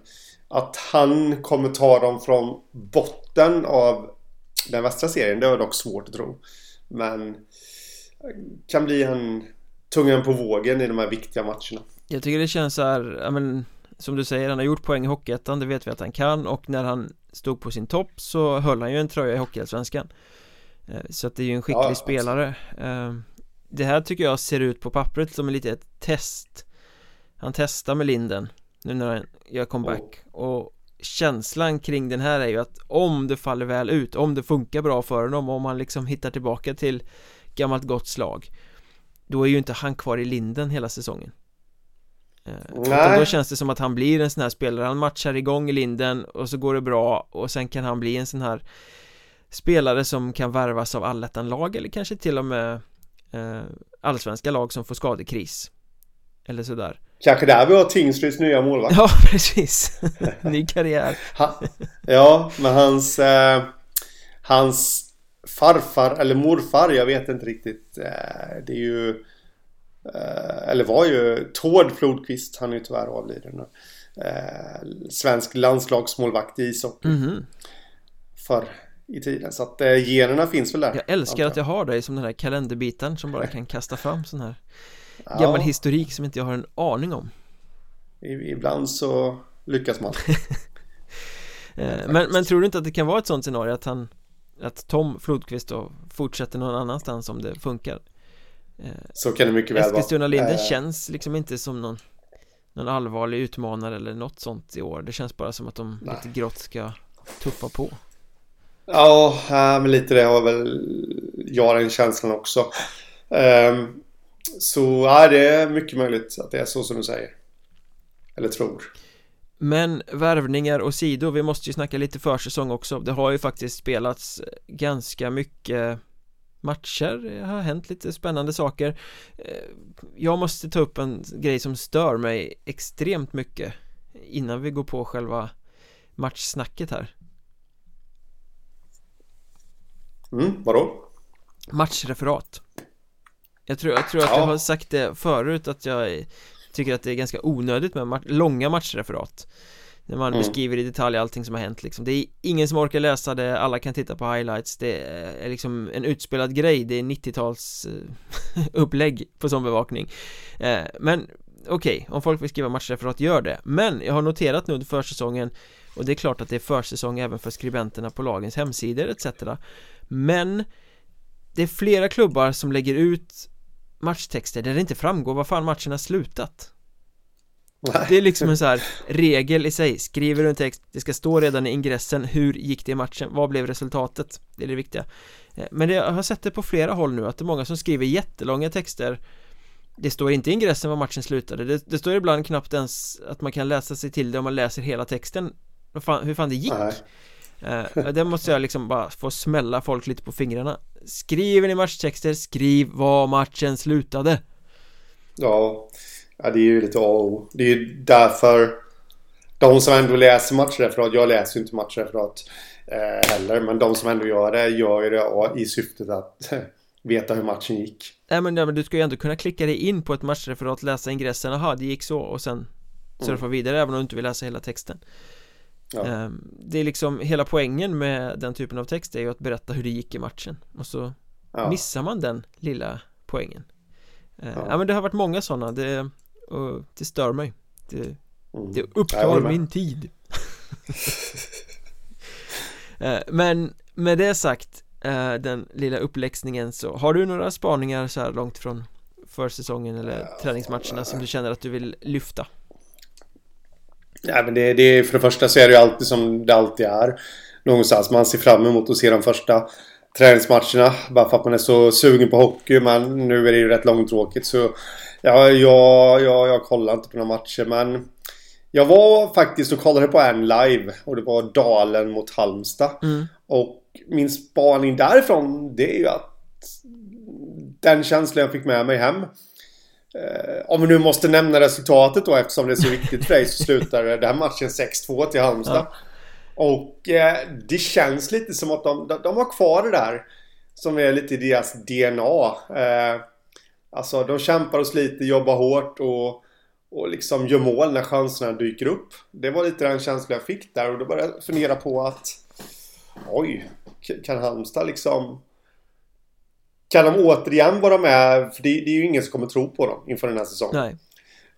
Att han kommer ta dem från botten av den västra serien, det är dock svårt att tro. Men kan bli en tungan på vågen i de här viktiga matcherna. Jag tycker det känns så här, ja men som du säger, han har gjort poäng i Hockeyettan, det vet vi att han kan. Och när han stod på sin topp så höll han ju en tröja i Hockeyallsvenskan. Eh, Så att det är ju en skicklig ja, spelare. Eh, Det här tycker jag ser ut på pappret som en litet test. Han testar med Linden nu när han gör comeback oh. och känslan kring den här är ju att om det faller väl ut, om det funkar bra för honom, om han liksom hittar tillbaka till gammalt gott slag Då är ju inte han kvar i linden hela säsongen. Eh, utan då känns det som att han blir en sån här spelare, han matchar igång i linden och så går det bra och sen kan han bli en sån här spelare som kan värvas av allettan-lag eller kanske till och med eh, allsvenska lag som får skadekris eller sådär Kanske där vi har Tingsryds nya målvakt Ja, precis Ny karriär ha, Ja, men hans eh, Hans farfar eller morfar, jag vet inte riktigt eh, Det är ju Eh, eller var ju Tord Flodqvist, han är ju tyvärr avliden nu. Eh, svensk landslagsmålvakt i ishockey. Mm -hmm. Förr i tiden. Så att eh, generna finns väl där. Jag älskar att jag har dig som den här kalenderbiten som bara kan kasta fram sån här ja. gammal historik som inte jag har en aning om. Ibland så lyckas man. men, men tror du inte att det kan vara ett sånt scenario att han att Tom Flodqvist då fortsätter någon annanstans om det funkar? Så kan det mycket väl vara Eskilstuna Linden äh... känns liksom inte som någon Någon allvarlig utmanare eller något sånt i år Det känns bara som att de Nej. lite grått ska tuffa på Ja, men lite det har väl jag den känslan också um, Så ja, det är mycket möjligt att det är så som du säger. Eller tror. Men värvningar och sidor, vi måste ju snacka lite försäsong också. Det har ju faktiskt spelats ganska mycket matcher, det har hänt lite spännande saker. Eh, Jag måste ta upp en grej som stör mig extremt mycket Innan vi går på själva matchsnacket här. Mm, vadå? Matchreferat Jag tror, jag tror att ja. jag har sagt det förut att jag tycker att det är ganska onödigt med mat långa matchreferat. När man mm. beskriver i detalj allting som har hänt liksom. Det är ingen som orkar läsa det, alla kan titta på highlights. Det är liksom en utspelad grej, det är 90-tals eh, upplägg på sån bevakning. Eh, Men okej, okay, om folk vill skriva matchreferat, gör det. Men jag har noterat nu under försäsongen Och det är klart att det är försäsong även för skribenterna på lagens hemsidor etc Men Det är flera klubbar som lägger ut matchtexter där det inte framgår vad fan matchen har slutat. Det är liksom en så här regel i sig. Skriver du en text, det ska stå redan i ingressen Hur gick det i matchen? Vad blev resultatet? Det är det viktiga. Eh, Men det, jag har sett det på flera håll nu att det är många som skriver jättelånga texter. Det står inte i ingressen vad matchen slutade. Det, det står ibland knappt ens att man kan läsa sig till det om man läser hela texten. Fan, Hur fan det gick uh, Det måste jag liksom bara få smälla folk lite på fingrarna Skriver ni matchtexter, skriv vad matchen slutade Ja Ja, det är ju lite A och O. Det är ju därför de som ändå läser matchreferat, jag läser ju inte matchreferat. eh, heller. Men de som ändå gör det gör ju det i syftet att veta hur matchen gick. Nej men, nej, men du ska ju ändå kunna klicka dig in på ett matchreferat, läsa ingressen, jaha det gick så och sen surfa mm. vidare även om du inte vill läsa hela texten. Ja. Ehm, det är liksom hela poängen med den typen av text är ju att berätta hur det gick i matchen och så ja. missar man den lilla poängen. Ehm, ja. ja men det har varit många sådana, det, och det stör mig. Det, mm. det upptar min tid. Ehm, men med det sagt eh, den lilla uppläxningen så har du några spaningar så här långt från försäsongen eller träningsmatcherna som du känner att du vill lyfta? Ja, men det, det, för det första så är det ju alltid som det alltid är någonstans. Man ser fram emot att se de första träningsmatcherna bara för att man är så sugen på hockey. Men nu är det ju rätt långtråkigt så ja, jag, jag, jag kollar inte på några matcher men jag var faktiskt och kollade på en live och det var Dalen mot Halmstad. Mm. Och min spaning därifrån det är ju att den känslan jag fick med mig hem. Eh, om vi nu måste nämna resultatet då eftersom det är så viktigt för dig så slutar den här matchen 6-2 till Halmstad. Ja. Och eh, det känns lite som att de, de, de har kvar det där som är lite i deras DNA. Eh, alltså de kämpar och sliter, jobbar hårt och, och liksom gör mål när chanserna dyker upp. Det var lite den känslan jag fick där och då började jag fundera på att Oj, kan Halmstad liksom... Kan de återigen vara med? För det, det, är ju ingen som kommer tro på dem inför den här säsongen. Nej.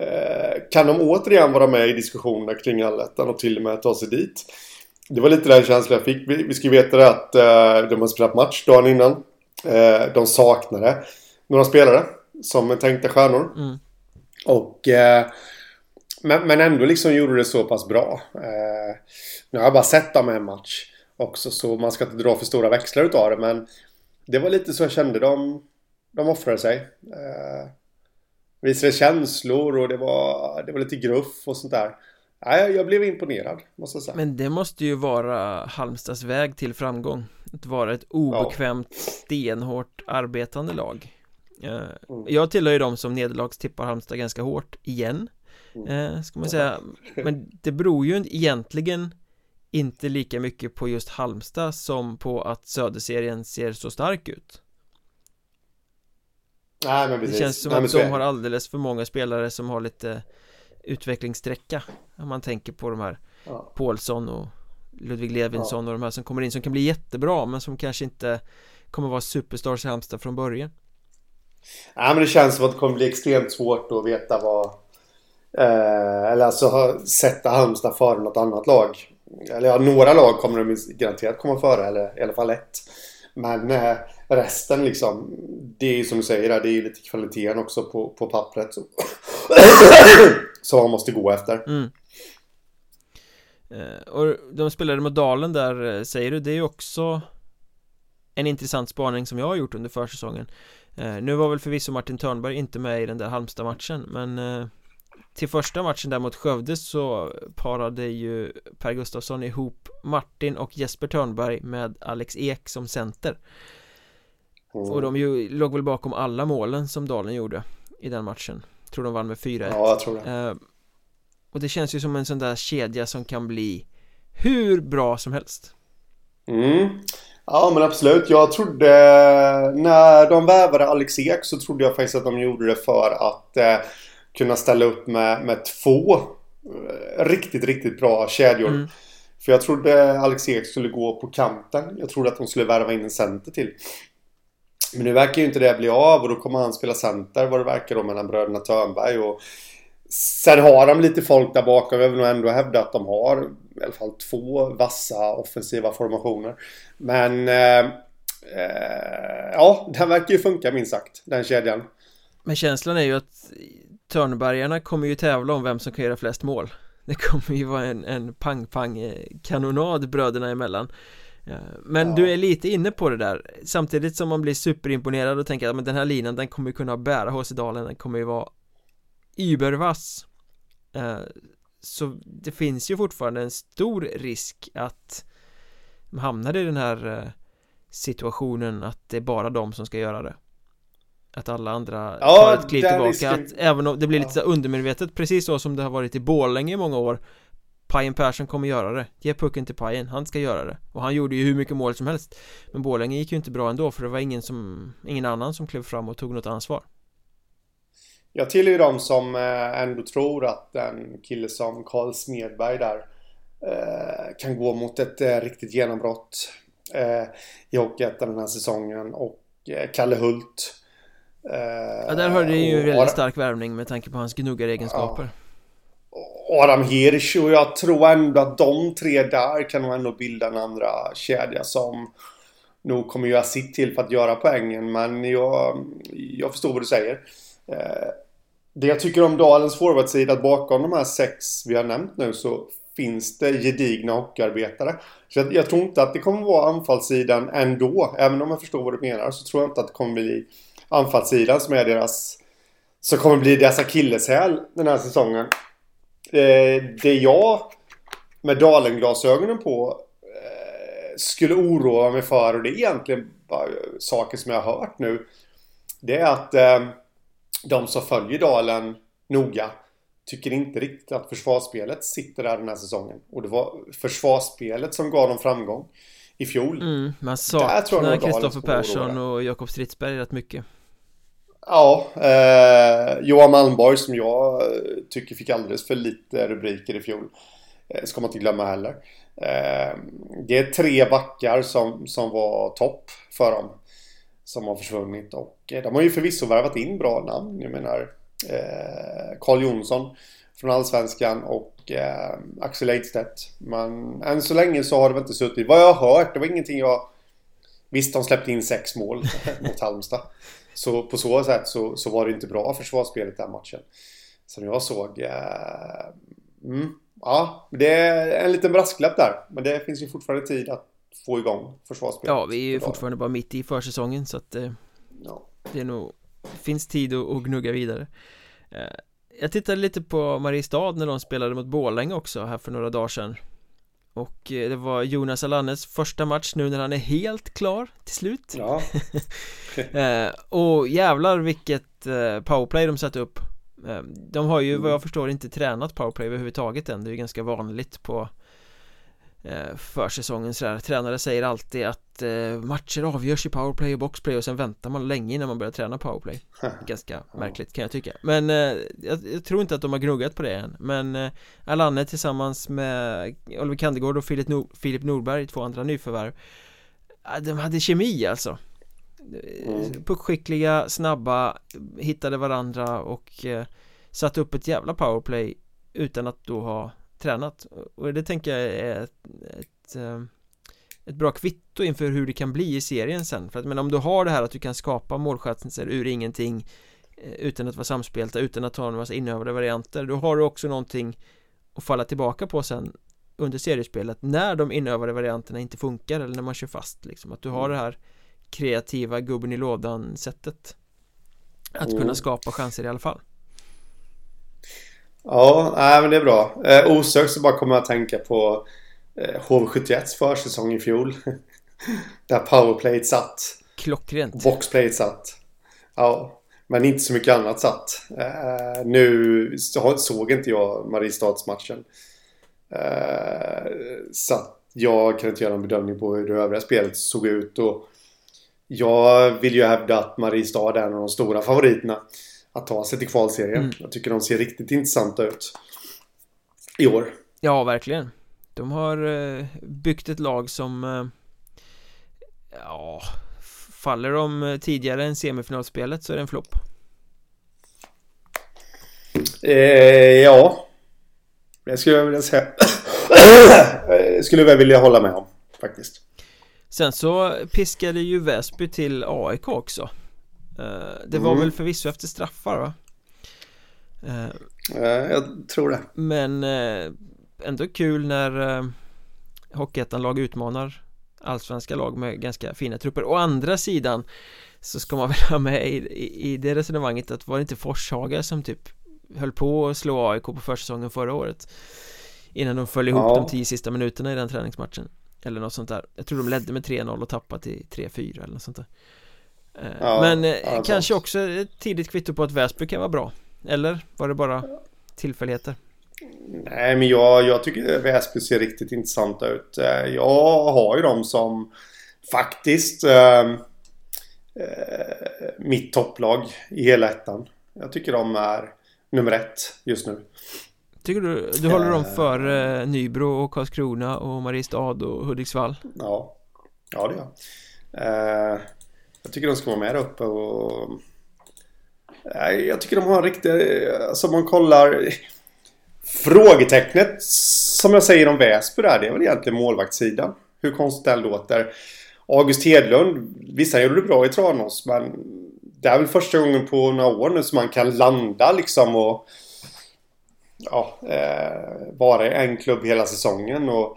Eh, kan de återigen vara med i diskussionerna kring allettan och till och med ta sig dit? Det var lite den känslan jag fick. Vi, vi ska veta det att eh, de har spelat match dagen innan. Eh, de saknade några spelare som tänkta stjärnor. Mm. Och... Eh, men, men ändå liksom gjorde det så pass bra. Eh, nu har jag bara sett dem en match också så man ska inte dra för stora växlar utav det men det var lite så jag kände de, de offrade sig. Eh, visade känslor och det var, det var lite gruff och sånt där. Nej, jag blev imponerad måste jag säga. Men det måste ju vara Halmstads väg till framgång. Att vara ett obekvämt, ja. stenhårt arbetande lag. Eh, mm. Jag tillhör ju de som nederlagstippar Halmstad ganska hårt igen. Mm. Eh, ska man säga. Men det beror ju egentligen inte lika mycket på just Halmstad som på att Söderserien ser så stark ut. Nej men precis. Det känns som Nej, att de har alldeles för många spelare som har lite utvecklingssträcka Om man tänker på de här ja. Paulsson och Ludvig Levinsson ja. och de här som kommer in som kan bli jättebra men som kanske inte kommer vara superstars i Halmstad från början. Nej men det känns som att det kommer bli extremt svårt att veta vad eh, Eller alltså sätta Halmstad före något annat lag eller ja, några lag kommer de garanterat komma före, eller i alla fall ett. Men eh, resten liksom, det är ju som du säger, det är ju lite kvaliteten också på, på pappret. Så. som man måste gå efter. Mm. Eh, och de spelade mot Dalen där, eh, säger du, det är ju också en intressant spaning som jag har gjort under försäsongen. Eh, nu var väl förvisso Martin Törnberg inte med i den där Halmstad-matchen, men till första matchen där mot Skövde så parade ju Per Gustafsson ihop Martin och Jesper Törnberg med Alex Ek som center. Mm. Och de ju, låg väl bakom alla målen som Dalen gjorde i den matchen. Tror de vann med 4-1 Ja, jag tror det. Eh, Och det känns ju som en sån där kedja som kan bli hur bra som helst. Mm. Ja men absolut, jag trodde när de värvade Alex Ek så trodde jag faktiskt att de gjorde det för att eh, kunna ställa upp med, med två eh, riktigt, riktigt bra kedjor. Mm. För jag trodde Alex Ek skulle gå på kanten. Jag trodde att de skulle värva in en center till. Men nu verkar ju inte det bli av och då kommer han spela center vad det verkar då mellan bröderna Törnberg och Sen har de lite folk där bakom. Jag vill nog ändå hävda att de har i alla fall två vassa offensiva formationer. Men eh, eh, ja, den verkar ju funka minst sagt, den kedjan. Men känslan är ju att Törnbergarna kommer ju tävla om vem som kan göra flest mål. Det kommer ju vara en, en pang-pang-kanonad bröderna emellan. Men ja. du är lite inne på det där. Samtidigt som man blir superimponerad och tänker att den här linan den kommer ju kunna bära HC Dalen Den kommer ju vara Übervass. Så det finns ju fortfarande en stor risk att Man hamnar i den här eh, situationen att det är bara de som ska göra det att alla andra ja, tar ett kliv tillbaka risken... att även om det blir lite ja. undermedvetet precis så som det har varit i Borlänge i många år Pajen Persson kommer göra det. Ge pucken till Pajen, han ska göra det. Och han gjorde ju hur mycket mål som helst. Men Borlänge gick ju inte bra ändå för det var ingen som Ingen annan som klev fram och tog något ansvar. Jag tillhör ju de som eh, ändå tror att en kille som Karl Smedberg där eh, Kan gå mot ett eh, riktigt genombrott I Hockeyettan den här säsongen. Och Kalle Hult Ja där har det ju en väldigt stark värvning med tanke på hans gnuggaregenskaper ja. Adam Hirsch och jag tror ändå att de tre där kan nog ändå bilda en andra kedja som nog kommer göra sitt till för att göra poängen. Men jag, jag förstår vad du säger. Eh, det jag tycker om Dalens forwardsida att bakom de här sex vi har nämnt nu så finns det gedigna hockeyarbetare. Så jag, jag, tror inte att det kommer vara anfallssidan ändå. Även om jag förstår vad du menar så tror jag inte att det kommer bli anfallssidan som är deras... Som kommer bli deras akilleshäl den här säsongen. Eh, det jag med Dalen-glasögonen på eh, skulle oroa mig för och det är egentligen bara saker som jag har hört nu. Det är att eh, de som följer Dalen noga tycker inte riktigt att försvarsspelet sitter där den här säsongen. Och det var försvarsspelet som gav dem framgång i fjol. Mm, man saknar Kristoffer Persson och Jakob Stridsberg rätt mycket. Ja, eh, Johan Malmborg som jag eh, tycker fick alldeles för lite rubriker i fjol. Eh, ska man inte glömma heller. Eh, det är tre backar som, som var topp för dem. Som har försvunnit och eh, de har ju förvisso värvat in bra namn. Jag menar eh, Carl Jonsson från Allsvenskan och eh, Axel Eidstedt. Men än så länge så har det inte suttit. Vad jag har hört, det var ingenting jag... Visst, de släppte in sex mål mot Halmstad. Så på så sätt så, så var det inte bra försvarsspelet den matchen. Som jag såg. Eh, mm, ja, det är en liten brasklapp där. Men det finns ju fortfarande tid att få igång försvarsspelet. Ja, vi är ju fortfarande bara mitt i försäsongen så att eh, ja. det är nog finns tid att, att gnugga vidare. Eh, jag tittade lite på Mariestad när de spelade mot Borlänge också här för några dagar sedan och eh, det var Jonas Alannes första match nu när han är helt klar till slut. Ja. Eh, Och jävlar vilket eh, powerplay de satte upp. De har ju vad jag förstår inte tränat powerplay överhuvudtaget än. Det är ju ganska vanligt på försäsongen sådär Tränare säger alltid att eh, matcher avgörs i powerplay och boxplay och sen väntar man länge innan man börjar träna powerplay. Ganska märkligt kan jag tycka. Men eh, jag, jag, tror inte att de har gnuggat på det än. Men eh, Alanne tillsammans med Oliver Kandegård och Filip, Nor Filip Norberg, två andra nyförvärv De hade kemi alltså. Mm. Puckskickliga, snabba, hittade varandra och eh, satte upp ett jävla powerplay utan att då ha tränat. Och det tänker jag är ett, ett, eh, ett bra kvitto inför hur det kan bli i serien sen. För att men om du har det här att du kan skapa målchanser ur ingenting eh, utan att vara samspelta, utan att ta en massa inövade varianter då har du också någonting att falla tillbaka på sen under seriespelet när de inövade varianterna inte funkar eller när man kör fast liksom. Att du har det här kreativa gubben i lådan sättet att kunna mm. skapa chanser i alla fall Ja, nej, men det är bra. Eh, osökt så bara kommer jag att tänka på eh, HV71s försäsong i fjol. Där powerplayet satt. Klockrent. Boxplayet satt. Ja, men inte så mycket annat satt. Eh, nu såg inte jag Mariestadsmatchen. Eh, så jag kan inte göra någon bedömning på hur det övriga spelet såg ut. Och jag vill ju hävda att Mariestad är en av de stora favoriterna att ta sig till kvalserien. Mm. Jag tycker de ser riktigt intressanta ut i år. Ja, verkligen. De har eh, byggt ett lag som eh, ja, faller de eh, tidigare än semifinalspelet så är det en flopp. Eh, ja, det skulle jag vilja säga. skulle jag vilja hålla med om faktiskt. Sen så piskade ju Väsby till AIK också Eh, det var mm. väl förvisso efter straffar va? Eh, jag tror det Men eh, ändå kul när Hockeyettan-lag utmanar allsvenska lag med ganska fina trupper Å andra sidan så ska man väl ha med i, i, i det resonemanget att var det inte Forshaga som typ höll på att slå AIK på försäsongen förra året Innan de föll ihop ja. de tio sista minuterna i den träningsmatchen Eller något sånt där Jag tror de ledde med 3-0 och tappade till 3-4 eller något sånt där Eh, ja, Men eh, ja, kanske också ett tidigt kvitto på att Väsby kan vara bra Eller var det bara tillfälligheter? Nej, men jag, jag tycker Väsby ser riktigt intressanta ut. Eh, jag har ju dem som faktiskt eh, eh, mitt topplag i hela ettan. Jag tycker de är nummer ett just nu. Tycker du, du håller dem för eh, Nybro och Karlskrona och Mariestad och Hudiksvall? Ja, ja det gör jag. Eh, jag tycker de ska vara med där uppe och... Jag tycker de har en riktig... Alltså man kollar... Frågetecknet som jag säger om Väsby där, det är väl egentligen målvaktssidan. Hur konstigt det låter. August Hedlund, visst han gjorde det bra i Tranås men det är väl första gången på några år nu som man kan landa liksom och ja, eh, vara i en klubb hela säsongen och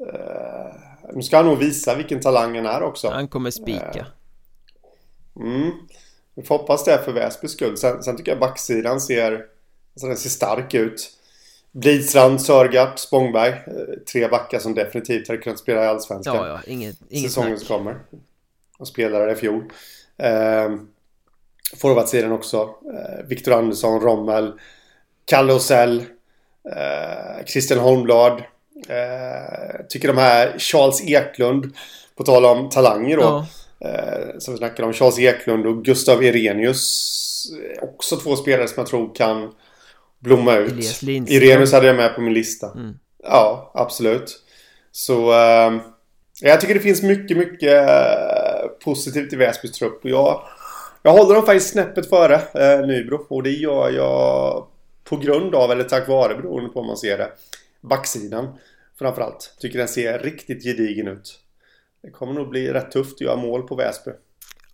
eh, nu ska han nog visa vilken talang han är också. Han kommer spika. Eh, mm. Vi får hoppas det för Väsbys skull. Sen, sen, tycker jag backsidan ser, alltså den ser stark ut. Blidstrand, Sörgart, Spångberg. Eh, tre backar som definitivt hade kunnat spela i Allsvenskan. Ja, ja, inget, inget Säsongen som kommer. Och spelade i fjol. Eh, Forwardsidan också. Eh, Viktor Andersson, Rommel. Kalle Osell. Eh, Christian Holmblad. Eh, tycker de här Charles Eklund. På tal om talanger då. Ja. Eh, som vi snackade om. Charles Eklund och Gustav Irenius. Också två spelare som jag tror kan blomma ut. Irenius hade jag med på min lista. Mm. Ja, absolut. Så eh, jag tycker det finns mycket, mycket eh, positivt i Väsbys trupp. Och jag, jag håller dem faktiskt snäppet före eh, Nybro. Och det gör jag på grund av, eller tack vare beroende på om man ser det, backsidan. Framförallt. Tycker den ser riktigt gedigen ut. Det kommer nog bli rätt tufft att göra mål på Väsby.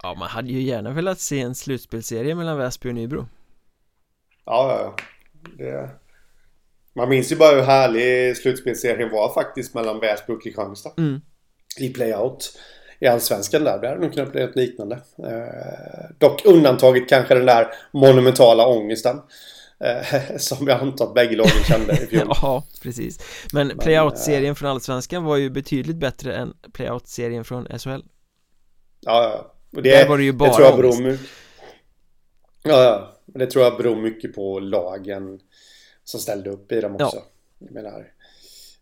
Ja, man hade ju gärna velat se en slutspelserie mellan Väsby och Nybro. Ja, ja, ja. Det... Man minns ju bara hur härlig slutspelserien var faktiskt mellan Väsby och Kristianstad. Mm. I playout. I Allsvenskan där, det hade nog kunnat bli ett liknande. Eh, dock undantaget kanske den där monumentala ångesten. Eh, som jag antar att bägge lagen kände i fjol. ja, precis. Men, Men playout-serien eh, från Allsvenskan var ju betydligt bättre än playout-serien från SHL. Ja, ja. Och det, Där var det ju bara det tror jag beror mycket... Ja, ja. Det tror jag beror mycket på lagen som ställde upp i dem också. Ja. Jag menar,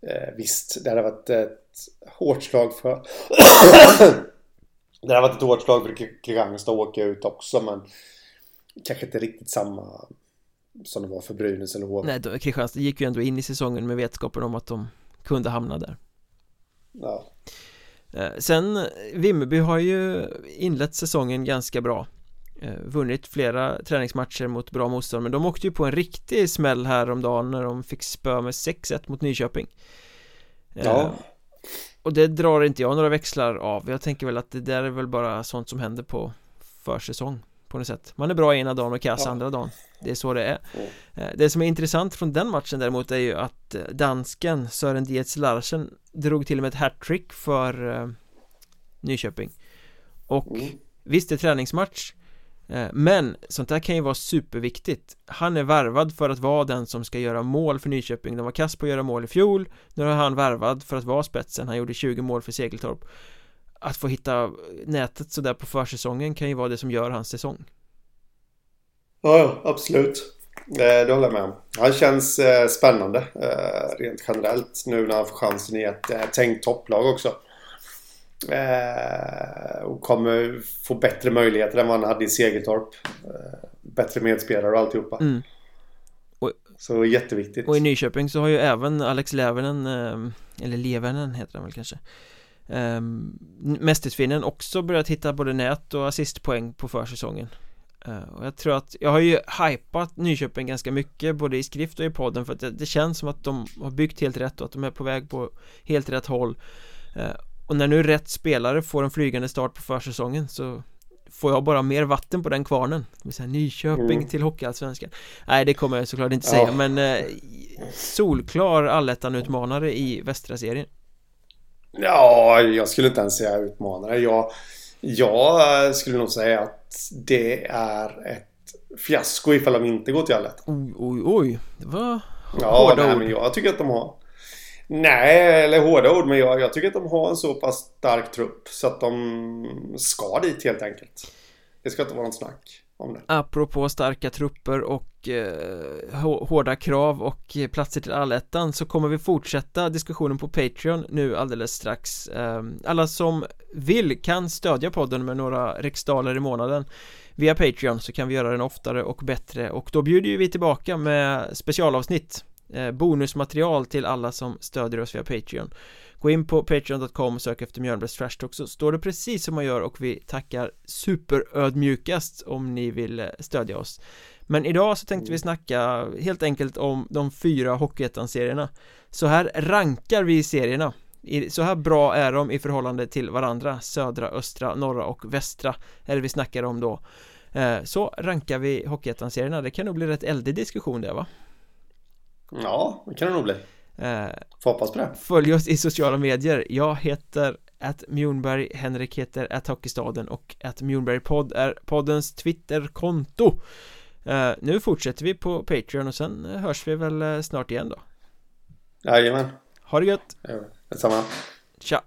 eh, visst, det hade varit ett hårt slag för... det hade varit ett hårt slag för Kristianstad att åka ut också, men kanske inte riktigt samma som det var för Brynäs eller HV. Nej, då, Kristianstad gick ju ändå in i säsongen med vetskapen om att de kunde hamna där. Ja. Eh, sen, Vimmerby har ju inlett säsongen ganska bra eh, Vunnit flera träningsmatcher mot bra motstånd Men de åkte ju på en riktig smäll här om dagen när de fick spö med 6-1 mot Nyköping eh, Ja Och det drar inte jag några växlar av Jag tänker väl att det där är väl bara sånt som händer på försäsong på något sätt. Man är bra ena dagen och kass ja. andra dagen. Det är så det är. Mm. Det som är intressant från den matchen däremot är ju att eh, dansken Sören Dietz Larsen drog till och med ett hattrick för uh, Nyköping. Och mm. visst, det är träningsmatch men sånt där kan ju vara superviktigt. Han är värvad för att vara den som ska göra mål för Nyköping. De var kass på att göra mål i fjol. Nu är han värvad för att vara spetsen. Han gjorde 20 mål för Segeltorp att få hitta nätet sådär på försäsongen kan ju vara det som gör hans säsong. Ja, absolut. Eh, det håller jag med om. Han känns eh, spännande eh, rent generellt nu när han får chansen i ett tänkt topplag också. Och kommer få bättre möjligheter än vad han hade i Segeltorp. Bättre medspelare och alltihopa. Mm. Och, så jätteviktigt. Och i Nyköping så har ju även Alex Levenen, eller Levenen heter han väl kanske um, Mästersfinnen också börjat hitta både nät och assistpoäng på försäsongen uh, Och jag tror att, jag har ju hypat Nyköping ganska mycket både i skrift och i podden för att det, det, känns som att de har byggt helt rätt och att de är på väg på helt rätt håll uh, Och när nu rätt spelare får en flygande start på försäsongen så Får jag bara mer vatten på den kvarnen? Säga, Nyköping mm. till Hockeyallsvenskan Nej det kommer jag såklart inte säga ja. men eh, Solklar allettan-utmanare i västra serien Ja, jag skulle inte ens säga utmanare. Jag, jag skulle nog säga att det är ett fiasko ifall de inte går till allet. Oj, oj, oj. Det var ja, hårda nej, ord. men jag tycker att de har... Nej, eller hårda ord, men jag, jag tycker att de har en så pass stark trupp så att de ska dit helt enkelt. Det ska inte vara något snack om det. Apropå starka trupper och eh, hårda krav och platser till allettan så kommer vi fortsätta diskussionen på Patreon nu alldeles strax. Eh, Alla som vill kan stödja podden med några riksdaler i månaden. Via Patreon så kan vi göra den oftare och bättre. Och då bjuder vi tillbaka med specialavsnitt eh, Bonusmaterial till alla som stödjer oss via Patreon. Gå in på patreon.com och sök efter Mjölnbergs Trash Talk så står det precis som man gör och vi tackar superödmjukast om ni vill eh, stödja oss. Men idag så tänkte vi snacka helt enkelt om de fyra Hockeyettan-serierna. Så här rankar vi serierna. Så här bra är de i förhållande till varandra Södra, östra, norra och västra Är det vi snackar om då. Eh, Så rankar vi Hockeyettan-serierna. Det kan nog bli rätt eldig diskussion det va? Ja, det kan det nog bli Får hoppas på det. Följ oss i sociala medier. Jag heter att Mjornberg, Henrik heter att Hockeystaden och att Mjornbergpodd är poddens Twitterkonto. Uh, nu fortsätter vi på Patreon och sen hörs vi väl snart igen då. Jajamän. Ha det gött. Detsamma. Tja.